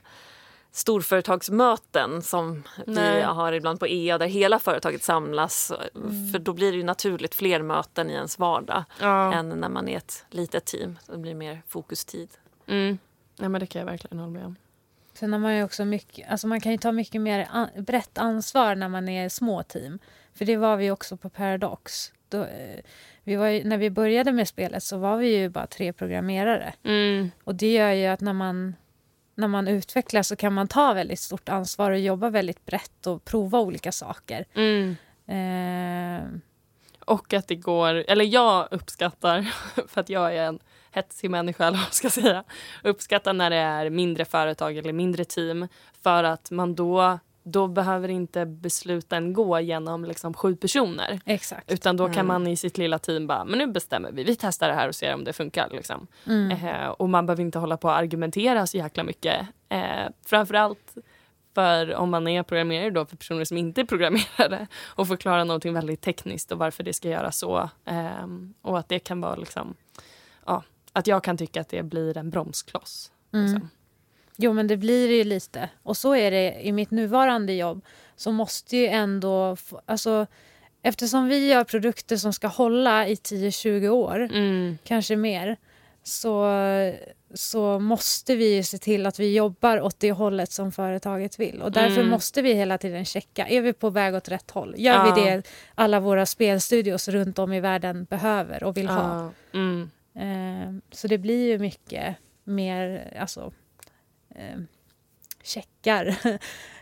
storföretagsmöten som Nej. vi har ibland på EA där hela företaget samlas. För då blir det ju naturligt fler möten i ens vardag ja. än när man är ett litet team. Det blir mer fokustid. Mm. Ja, men det kan jag verkligen hålla med om. Sen har man ju också mycket, alltså man kan ju ta mycket mer an, brett ansvar när man är små team. För det var vi också på Paradox. Då, eh, vi var ju, när vi började med spelet så var vi ju bara tre programmerare. Mm. Och det gör ju att när man, när man utvecklar så kan man ta väldigt stort ansvar och jobba väldigt brett och prova olika saker. Mm. Eh, Och att det går, eller jag uppskattar, för att jag är en hetsig människa eller vad ska säga, uppskattar när det är mindre företag eller mindre team för att man då då behöver inte besluten gå genom liksom sju personer. Exakt. Utan då kan Mm. man i sitt lilla team bara, men nu bestämmer vi, vi testar det här och ser om det funkar. Liksom. Mm. Eh, och man behöver inte hålla på och argumentera så jäkla mycket. Eh, framförallt för om man är programmerare då för personer som inte är programmerare och förklara någonting väldigt tekniskt och varför det ska göras så. Eh, och att det kan vara liksom, ja, att jag kan tycka att det blir en bromskloss. Mm. Liksom. Jo, men det blir det ju lite. Och så är det i mitt nuvarande jobb. Så måste ju ändå... Alltså, eftersom vi gör produkter som ska hålla i 10-20 år, Mm. kanske mer, så, så måste vi ju se till att vi jobbar åt det hållet som företaget vill. Och därför Mm. måste vi hela tiden checka. Är vi på väg åt rätt håll? Gör Ja. vi det alla våra spelstudios runt om i världen behöver och vill ha? Ja. Mm. Eh, så det blir ju mycket mer alltså, eh, checkar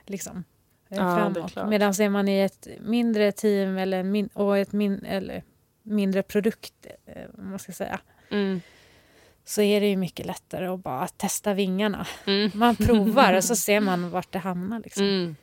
liksom, eh, Ja, är framåt. Medan är man i ett mindre team eller, min, och ett min, eller mindre produkt, eh, man ska säga, Mm. så är det ju mycket lättare att bara testa vingarna. Mm. Man provar och så ser man vart det hamnar. Liksom. Mm.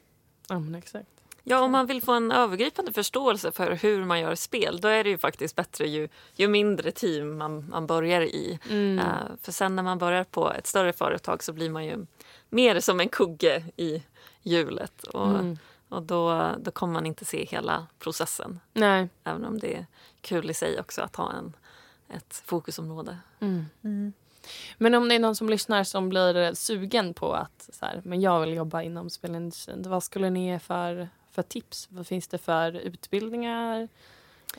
Ja, exakt. Ja, om man vill få en övergripande förståelse för hur man gör spel då är det ju faktiskt bättre ju, ju mindre team man, man börjar i. Mm. Eh, för sen när man börjar på ett större företag så blir man ju mer som en kugge i hjulet. Och, Mm. och då, då kommer man inte se hela processen. Nej. Även om det är kul i sig också att ha en, ett fokusområde. Mm. Mm. Men om det är någon som lyssnar som blir sugen på att så här, men jag vill jobba inom spelindustrin. Vad skulle ni ge för, för tips? Vad finns det för utbildningar?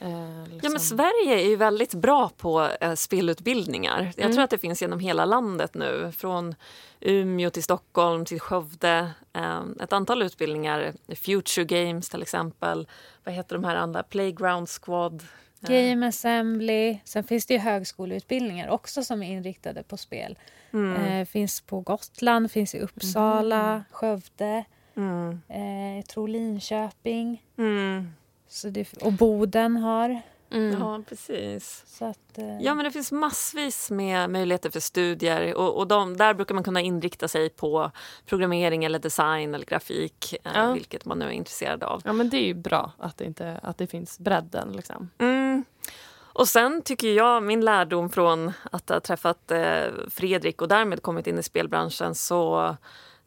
Eh, Ja, liksom. men Sverige är ju väldigt bra på eh, spelutbildningar. Jag Mm. tror att det finns genom hela landet nu. Från Umeå till Stockholm till Skövde. Eh, ett antal utbildningar. Future Games till exempel. Vad heter de här andra? Playground Squad. Eh, Game Assembly. Sen finns det ju högskoleutbildningar också som är inriktade på spel. Mm. Eh, finns på Gotland, finns i Uppsala, Skövde, Mm. eh, jag tror Linköping. Mm. Så det, och Boden har. Mm. Ja, precis. Så att, eh, Ja, men det finns massvis med möjligheter för studier och, och de, där brukar man kunna inrikta sig på programmering eller design eller grafik, eh, Ja. vilket man nu är intresserad av. ja, men det är ju bra att det, inte, att det finns bredden. Liksom. Mm. Och sen tycker jag, min lärdom från att ha träffat eh, Fredrik och därmed kommit in i spelbranschen så,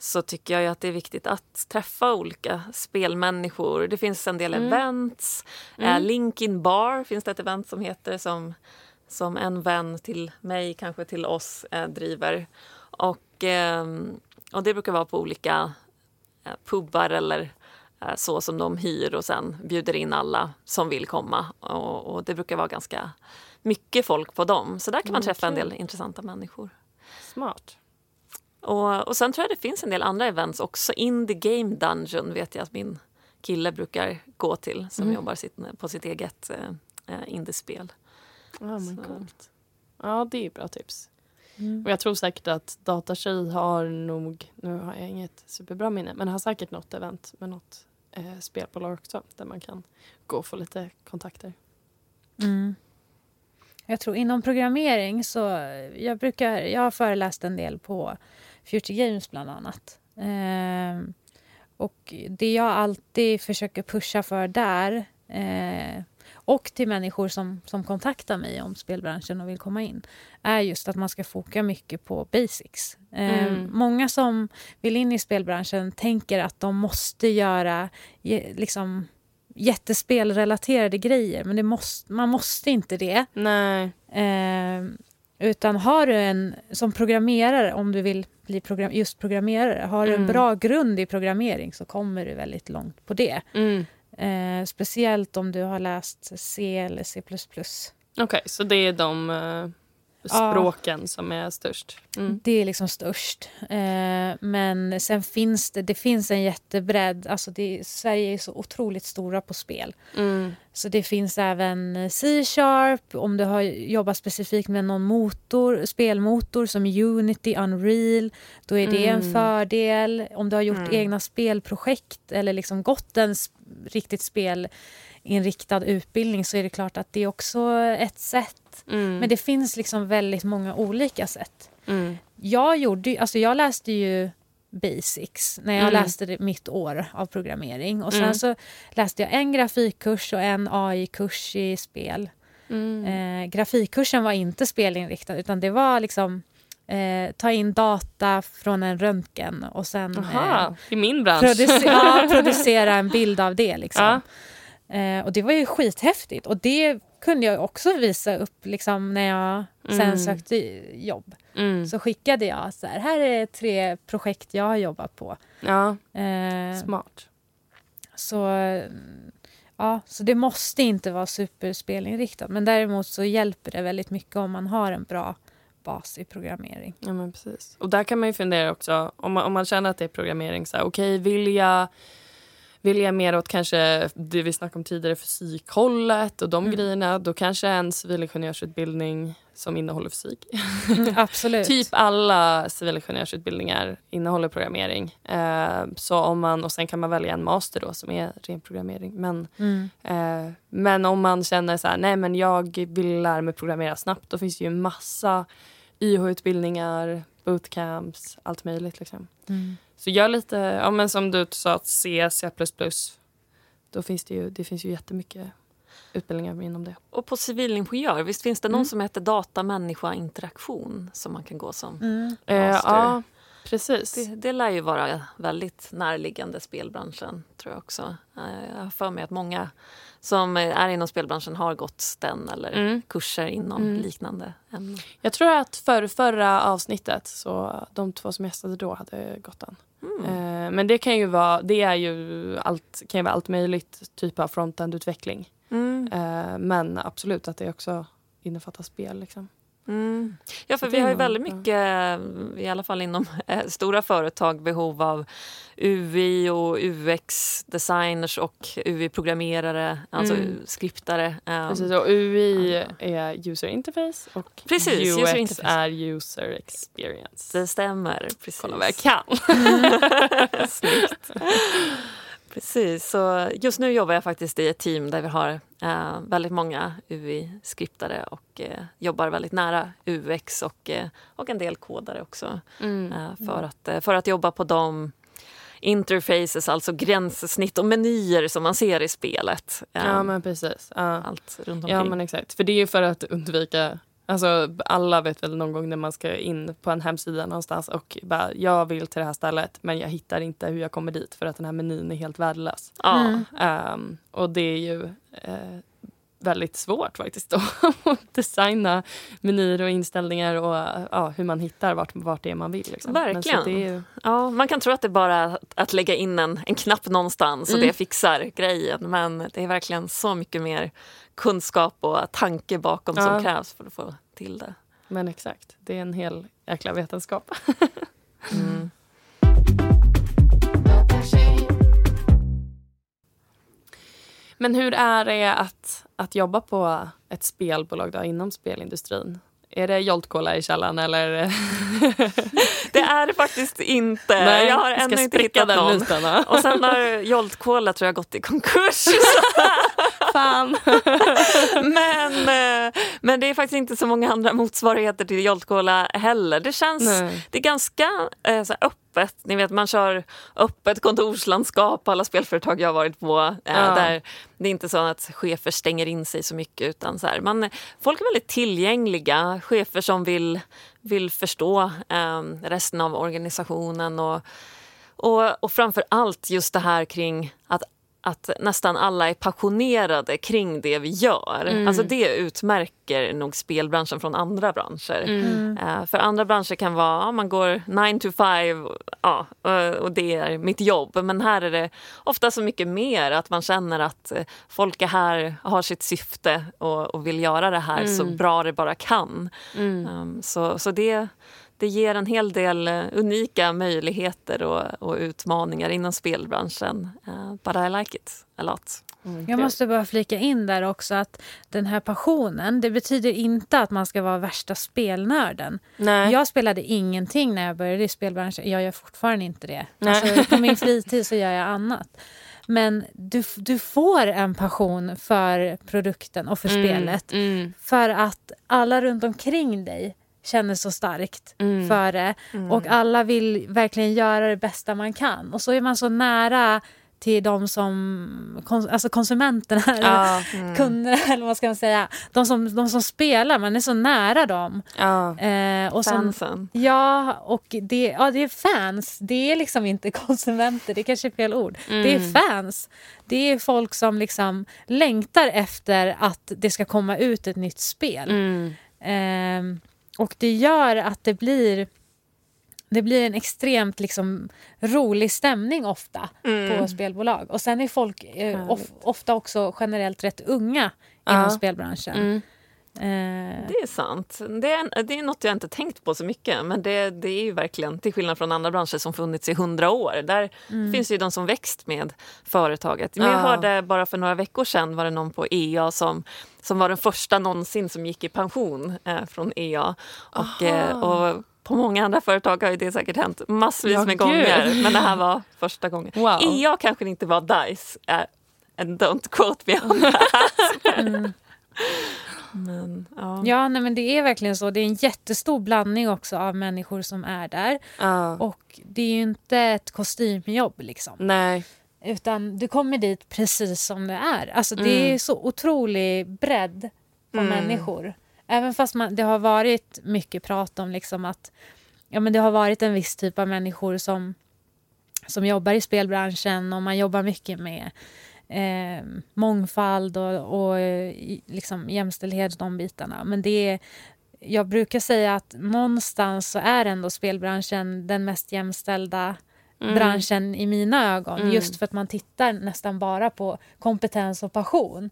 så tycker jag att det är viktigt att träffa olika spelmänniskor. Det finns en del Mm. events. Mm. Eh, Linkin Bar finns det ett event som heter som, som en vän till mig, kanske till oss, eh, driver. Och, ehm, och det brukar vara på olika eh, pubbar eller eh, så som de hyr och sen bjuder in alla som vill komma. Och, och det brukar vara ganska mycket folk på dem. Så där kan man Mm, träffa en kul. del intressanta människor. Smart. Och, och sen tror jag det finns en del andra events också. Indie Game Dungeon vet jag att min kille brukar gå till som Mm. jobbar sitt, på sitt eget eh, eh, indiespel. Ja, men coolt. Ja, det är bra tips. mm. Och jag tror säkert att Datatjej har nog, nu har jag inget superbra minne, men har säkert något event med något eh, spelbolag också där man kan gå och få lite kontakter. Mm. Jag tror inom programmering så jag brukar, jag har föreläst en del på Future Games bland annat. Ehm, och det jag alltid försöker pusha för där eh, och till människor som, som kontaktar mig om spelbranschen och vill komma in är just att man ska foka mycket på basics. Ehm, Mm. Många som vill in i spelbranschen tänker att de måste göra liksom, jättespelrelaterade grejer men det måste, man måste inte det. Nej. Utan har du en, som programmerare, om du vill bli program, just programmerare, har du en Mm. bra grund i programmering så kommer du väldigt långt på det. Mm. Eh, speciellt om du har läst C eller C++. Okej, så det är de eh, språken som är störst. Mm. Det är liksom störst. Eh, men sen finns det, det finns en jättebredd. Alltså det, Sverige är så otroligt stora på spel. Mm. Så det finns även C-sharp om du har jobbat specifikt med någon motor, spelmotor som Unity, Unreal. Då är det en Mm. fördel. Om du har gjort Mm. egna spelprojekt eller liksom gått en riktigt spelinriktad utbildning så är det klart att det är också ett sätt. Mm. Men det finns liksom väldigt många olika sätt. mm. Jag, gjorde, alltså jag läste ju basics när jag Mm. läste mitt år av programmering. Och sen Mm. så läste jag en grafikkurs och en AI-kurs i spel. Mm. Eh, grafikkursen var inte spelinriktad utan det var liksom eh, ta in data från en röntgen och sen eh, Aha, i min bransch. produce- ja, producera en bild av det. Liksom. Ja. Eh, och det var ju skithäftigt och det kunde jag också visa upp liksom, när jag sen Mm. sökte jobb. Mm. Så skickade jag så här, här är tre projekt jag har jobbat på. Ja, Eh, smart. så, ja, så det måste inte vara superspelinriktat. Men däremot så hjälper det väldigt mycket om man har en bra bas i programmering. Ja, men precis. Och där kan man ju fundera också, om man, om man känner att det är programmering, så här, okej, vill jag vill jag mer åt kanske det vi snackade om tidigare, fysikhållet och de Mm. grejerna, då kanske en civilingenjörsutbildning som innehåller fysik. Absolut. typ alla civilingenjörsutbildningar innehåller programmering. Eh, så om man, och sen kan man välja en master då som är ren programmering. Men, Mm. eh, men om man känner så här, nej men jag vill lära mig programmera snabbt, då finns det ju massa YH-utbildningar, bootcamps, allt möjligt. Liksom. Mm. Så gör lite, ja, men som du sa, C, C++. Då finns det ju, det finns ju jättemycket utbildningar inom det. Och på civilingenjör, visst finns det någon Mm. som heter data människa interaktion som man kan gå som? Mm. Eh, Master. ja, precis. Det, det lär ju vara väldigt närliggande spelbranschen, tror jag också. Eh, Jag har för mig att många som är inom spelbranschen har gått den eller Mm. kurser inom Mm. liknande ämnen. Jag tror att för förra avsnittet, så de två som gästade då hade gått den. Mm. Eh, men det kan ju vara, det är ju allt, kan ju vara allt möjligt typ av frontend-utveckling. Mm. Eh, men absolut att det också innefattar spel. Liksom. Mm. Ja, för vi har ju väldigt mycket, i alla fall inom eh, stora företag, behov av UI och UX-designers och UI-programmerare, alltså Mm. skriptare. eh, Precis, och UI är user interface och Precis, UX user interface. är user experience. Det stämmer, precis. Kolla vad jag kan. Snyggt. Precis, så just nu jobbar jag faktiskt i ett team där vi har eh, väldigt många UI-skriptare och eh, jobbar väldigt nära UX och, eh, och en del kodare också. Mm. Eh, för, att, eh, för att jobba på de interfaces, alltså gränssnitt och menyer som man ser i spelet. Ja men precis. Ja. Allt runt omkring. ja men exakt. För det är ju för att undvika Alltså, alla vet väl någon gång när man ska in på en hemsida någonstans och bara, jag vill till det här stället men jag hittar inte hur jag kommer dit för att den här menyn är helt värdelös. ja. Mm. Ehm, och det är ju eh, väldigt svårt faktiskt att designa menyer och inställningar och ja, hur man hittar vart, vart det är man vill. Liksom. Verkligen. ju, Ja, man kan tro att det är bara att lägga in en, en knapp någonstans och Mm. det fixar grejen. Men det är verkligen så mycket mer kunskap och tanke bakom Ja. som krävs för att få till det. men exakt, det är en hel jäkla vetenskap. Mm. Men hur är det att, att jobba på ett spelbolag då, inom spelindustrin? Är det Jolt Cola i källaren eller? Det är det faktiskt inte. jag har ännu inte hittat den någon. Och sen har Jolt Cola tror jag gått i konkurs. Fan. men, eh, men det är faktiskt inte så många andra motsvarigheter till Jolt Cola heller. Det känns Nej. det är ganska eh, så öppet. Ni vet, man kör öppet kontorslandskap på alla spelföretag jag har varit på. Eh, Ja. där det är inte så att chefer stänger in sig så mycket. utan så här, man, Folk är väldigt tillgängliga. Chefer som vill, vill förstå eh, resten av organisationen. Och, och, och framför allt just det här kring att att nästan alla är passionerade kring det vi gör. Mm. Alltså det utmärker nog spelbranschen från andra branscher. Mm. Eh, För andra branscher kan vara ja, man går 9 to 5 ja, och- och det är mitt jobb. Men här är det ofta så mycket mer att man känner att eh, folk är här, har sitt syfte och, och vill göra det här så Mm. bra det bara kan. Um, Så, så det, det ger en hel del eh, unika möjligheter och, och utmaningar inom spelbranschen. Uh, but I like it a lot. Mm, jag måste bara flika in där också att den här passionen, det betyder inte att man ska vara värsta spelnörden. Nej. Jag spelade ingenting när jag började i spelbranschen. Jag gör fortfarande inte det. Alltså, på min fritid så gör jag annat. Men du, du får en passion för produkten och för mm, spelet. Mm. För att alla runt omkring dig känner så starkt mm. för det. Mm. Och alla vill verkligen göra det bästa man kan. Och så är man så nära till de som, alltså konsumenterna, ja, mm. kunderna eller vad ska man säga. De som, de som spelar, man är så nära dem. Ja, eh, och som, fansen. Ja, och det, ja, det är fans. Det är liksom inte konsumenter, det är kanske är fel ord. Mm. Det är mm. fans. Det är folk som liksom längtar efter att det ska komma ut ett nytt spel. Mm. Eh, och det gör att det blir det blir en extremt liksom, rolig stämning ofta mm. på spelbolag. Och sen är folk eh, of, ofta också generellt rätt unga inom spelbranschen. Eh. Det är sant. Det är, det är något jag inte tänkt på så mycket. Men det, det är ju verkligen, till skillnad från andra branscher som funnits i hundra år. Där mm. finns ju de som växt med företaget. Men jag hörde bara för några veckor sedan var det någon på EA som, som var den första någonsin som gick i pension eh, från EA. Och, eh, och på många andra företag har det säkert hänt massvis ja, med gud. gånger. Men det här var första gången. Wow. EA kanske inte var DICE. And don't quote me on that. mm. Men, ja, ja nej, men det är verkligen så. Det är en jättestor blandning också av människor som är där. Uh. Och det är ju inte ett kostymjobb liksom. Nej. Utan du kommer dit precis som du är. Alltså mm. det är så otrolig bredd på mm. människor. Även fast man, det har varit mycket prat om liksom att ja, men det har varit en viss typ av människor som, som jobbar i spelbranschen och man jobbar mycket med eh, mångfald och, och liksom jämställdhet de bitarna. Men det är, jag brukar säga att någonstans så är ändå spelbranschen den mest jämställda mm. branschen i mina ögon. Mm. Just för att man tittar nästan bara på kompetens och passion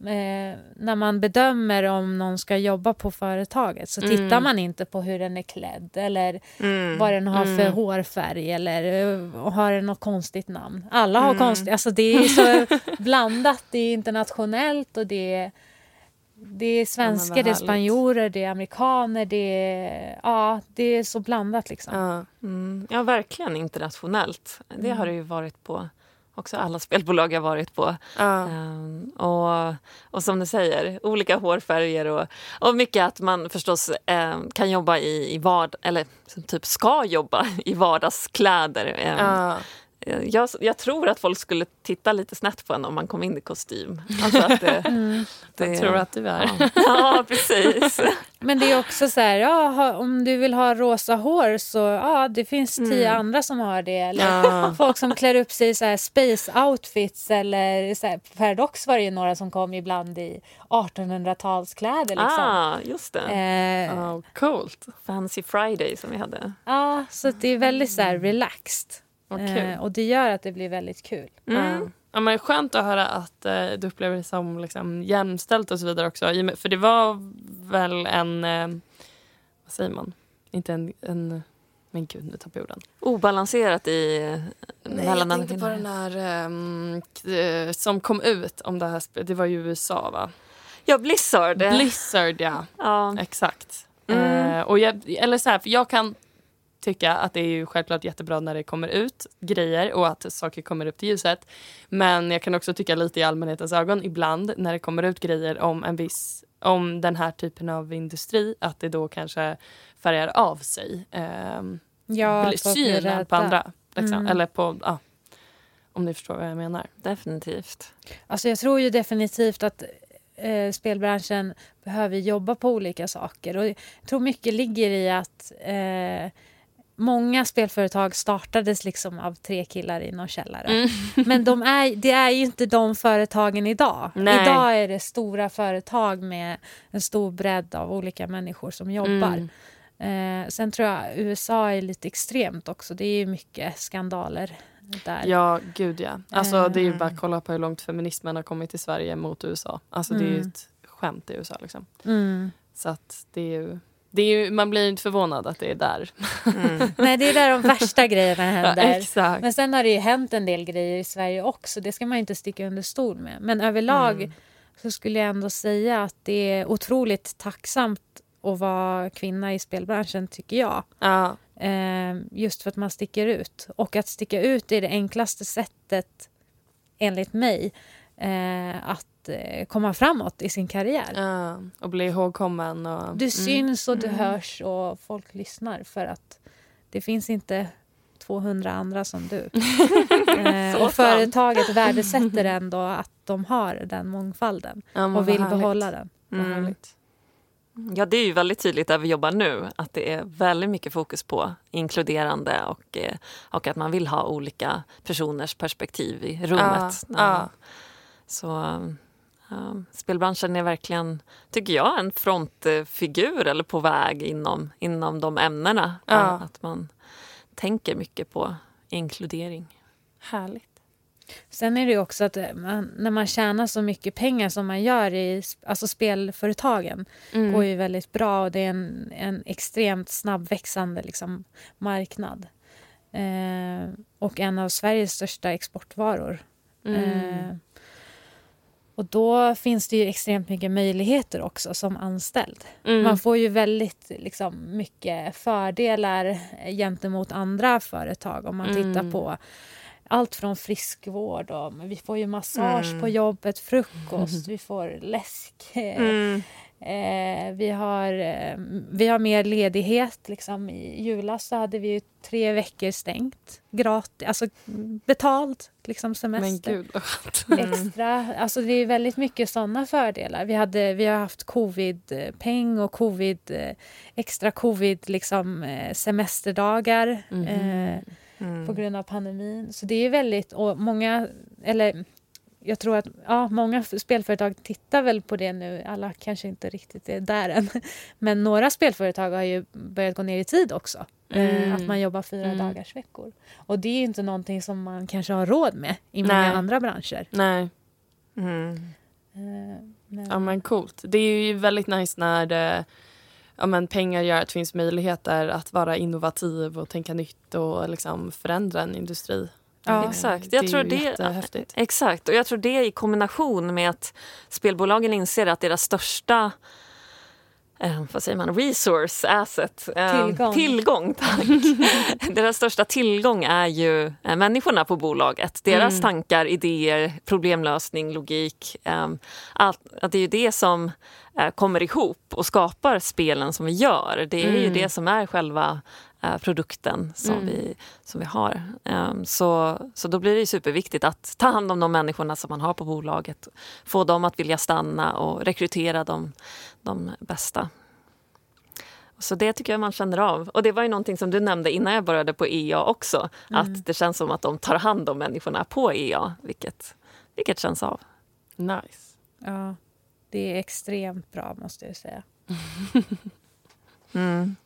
eh, när man bedömer om någon ska jobba på företaget så mm. tittar man inte på hur den är klädd eller mm. vad den har för mm. hårfärg eller uh, har den något konstigt namn. Alla har mm. konstigt, alltså det är så blandat, det är internationellt och det är det är svenskar, det är spanjorer, det är amerikaner, det är, ja, det är så blandat. Liksom. Ja, mm. ja verkligen internationellt. Det har det ju varit på också alla spelbolag jag varit på. Ja. Um, och, och som du säger, olika hårfärger och, och mycket att man förstås um, kan jobba i, i vard eller typ ska jobba i vardagskläder. Um, ja. Jag, jag, tror att folk skulle titta lite snett på en om man kom in i kostym. Alltså att det, mm. det, jag tror att du är. Ja, ja precis. Men det är också så här, ja, om du vill ha rosa hår så ja, det finns tio mm. andra som har det. Eller ja. folk som klär upp sig i så här space outfits eller så här, Paradox var det ju några som kom ibland i 1800-talskläder. Liksom. Ah, just det. Eh, oh, coolt. Fancy Friday som vi hade. Ja, så det är väldigt så här relaxed. Eh, och det gör att det blir väldigt kul. Mm. Ja, men skönt att höra att eh, du upplever det som liksom, jämställt och så vidare också. För det var väl en, eh, vad säger man, inte en, en men gud, nu tappade jag orden. Obalanserat i Nej, jag tänkte på den här um, som kom ut om det här Det var ju USA, va? Ja, Blizzard. Blizzard, ja. ja. Exakt. Mm. Uh, och jag, eller så här, för jag kan tycka att det är ju självklart jättebra när det kommer ut grejer och att saker kommer upp till ljuset. Men jag kan också tycka lite i allmänhetens ögon ibland när det kommer ut grejer om en viss om den här typen av industri att det då kanske färgar av sig. Eh, ja, synen på andra. Liksom. Mm. Eller på, ja, om ni förstår vad jag menar. Definitivt. Alltså jag tror ju definitivt att eh, spelbranschen behöver jobba på olika saker. Och jag tror mycket ligger i att eh, många spelföretag startades liksom av tre killar i någon källare. Mm. Men de är, det är ju inte de företagen idag. Nej. Idag är det stora företag med en stor bredd av olika människor som jobbar. Mm. Eh, sen tror jag USA är lite extremt också. Det är mycket skandaler där. Ja, gud ja. Alltså, det är ju bara att eh. kolla på hur långt feminismen har kommit till Sverige mot USA. Alltså, Det är ju mm. ett skämt i USA. Liksom. Mm. Så att det är ju Det är ju, man blir ju inte förvånad att det är där. Mm. Nej, det är där de värsta grejerna Ja, händer. exakt. Men sen har det ju hänt en del grejer i Sverige också. Det ska man inte sticka under stol med. Men överlag Mm. så skulle jag ändå säga att det är otroligt tacksamt att vara kvinna i spelbranschen, tycker jag. Ja, Eh, just för att man sticker ut. Och att sticka ut är det enklaste sättet, enligt mig, eh, att eh, komma framåt i sin karriär. ja. Och bli ihågkommen. Och, Du mm. syns och du hörs och folk lyssnar för att det finns inte 200 andra som du. eh, och företaget värdesätter ändå att de har den mångfalden Ja, och vill härligt. behålla den. Mm. Ja, det är ju väldigt tydligt där vi jobbar nu att det är väldigt mycket fokus på inkluderande och, eh, och att man vill ha olika personers perspektiv i rummet. Ja, ja. Så spelbranschen är verkligen, tycker jag, en frontfigur eller på väg inom, inom de ämnena. Ja. Eh, Att man tänker mycket på inkludering. Härligt. Sen är det ju också att eh, man, när man tjänar så mycket pengar som man gör i alltså spelföretagen Mm. går ju väldigt bra och det är en, en extremt snabbväxande liksom, marknad. Eh, och en av Sveriges största exportvaror. Mm. Eh, och då finns det ju extremt mycket möjligheter också som anställd. Mm. Man får ju väldigt liksom, mycket fördelar eh, gentemot andra företag om man tittar Mm. på allt från friskvård och vi får ju massage Mm. på jobbet, frukost, vi får läsk. Eh, Mm. Vi, har, eh, vi har mer ledighet. Liksom. I julas så hade vi tre veckor stängt. Gratis, alltså betald liksom, Men semester. gud vad skönt. Extra. Alltså, det är väldigt mycket sådana fördelar. Vi, hade, vi har haft covid-peng och covid, eh, extra covid liksom, eh, semesterdagar. Mhm. Eh, Mm. på grund av pandemin. Så det är väldigt, och många, eller jag tror att ja, många spelföretag tittar väl på det nu. Alla kanske inte riktigt är där än. Men några spelföretag har ju börjat gå ner i tid också. Mm. Eh, Att man jobbar fyra Mm. dagars veckor. Och det är ju inte någonting som man kanske har råd med i många Nej. andra branscher. Nej, Mm. Eh, Men, ja men coolt. Det är ju väldigt nice när det, ja, men pengar gör att det finns möjligheter att vara innovativ och tänka nytt och liksom förändra en industri. Ja. Exakt. Jag det tror är ju det-. Exakt, och jag tror det i kombination med att spelbolagen inser att deras största eh, vad säger man, resource, asset, eh, Tillgång. tillgång tack. deras största tillgång är ju eh, människorna på bolaget. Deras Mm. tankar, idéer, problemlösning, logik. Eh, allt, att det är ju det som eh, kommer ihop och skapar spelen som vi gör. Det är ju Mm. det som är själva eh, produkten som, Mm. vi, som vi har. Ehm, så, så då blir det superviktigt att ta hand om de människorna som man har på bolaget. Få dem att vilja stanna och rekrytera de, de bästa. Så det tycker jag man känner av. Och det var ju någonting som du nämnde innan jag började på EA också. Att det känns som att de tar hand om människorna på EA, vilket, vilket känns av. Nice. ja, det är extremt bra måste jag säga. Mm.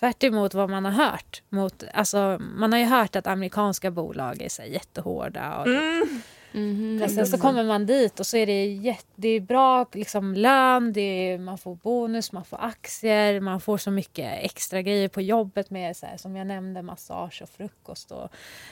Tvärt emot vad man har hört. Mot, alltså, man har ju hört att amerikanska bolag är så jättehårda. Och typ Mm. Men sen så kommer man dit och så är det, jätte, det är bra liksom, lön, det är, man får bonus, man får aktier, man får så mycket extra grejer på jobbet med så här, som jag nämnde massage och frukost och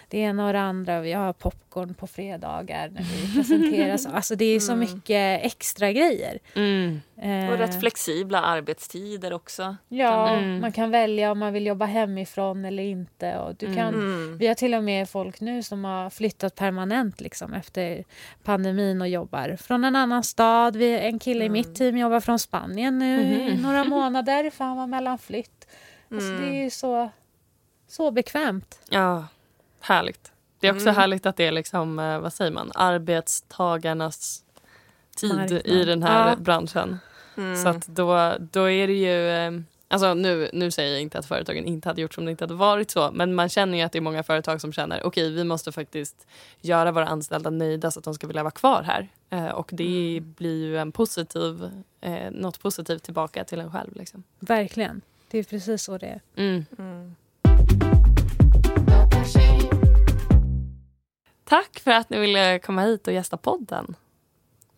det ena och det andra. Vi har popcorn på fredagar när vi presenteras. Alltså det är så mycket extra grejer. Mm. Eh, Och rätt flexibla arbetstider också. Ja, Mm. man kan välja om man vill jobba hemifrån eller inte. Och du kan, Mm. Vi har till och med folk nu som har flyttat permanent liksom, efter pandemin och jobbar från en annan stad. Vi, en kille i mitt team jobbar från Spanien nu i Mhm. några månader för han var mellanflytt. Alltså, det är ju så, så bekvämt. Ja, härligt. Det är också Mm. härligt att det är liksom, eh, vad säger man, arbetstagarnas tid Marknad. i den här Ja. branschen. Mm. Så att då, då är det ju... Alltså nu, nu säger jag inte att företagen inte hade gjort som det inte hade varit så, men man känner ju att det är många företag som känner okej, vi måste faktiskt göra våra anställda nöjda så att de ska vilja vara kvar här. Eh, och det blir ju en positiv, eh, något positivt tillbaka till en själv. Liksom. Verkligen. Det är precis så det är. Mm. Mm. Tack för att ni ville komma hit och gästa podden.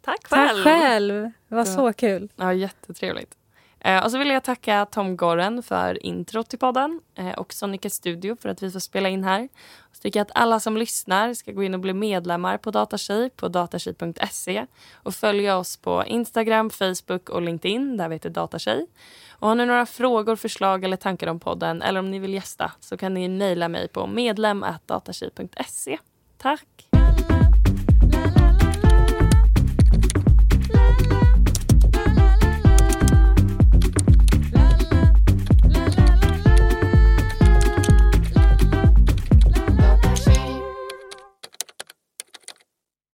Tack Tack själv! själv. Det var så kul. Ja, jättetrevligt. Eh, och så vill jag tacka Tom Gorren för intro till podden eh, och Sonica Studio för att vi får spela in här. Och Så tycker jag att alla som lyssnar ska gå in och bli medlemmar på Datatjej på datatjej.se och följa oss på Instagram, Facebook och LinkedIn där vi heter Datatjej. Och har ni några frågor, förslag eller tankar om podden eller om ni vill gästa så kan ni mejla mig på medlem.datatjej.se. Tack!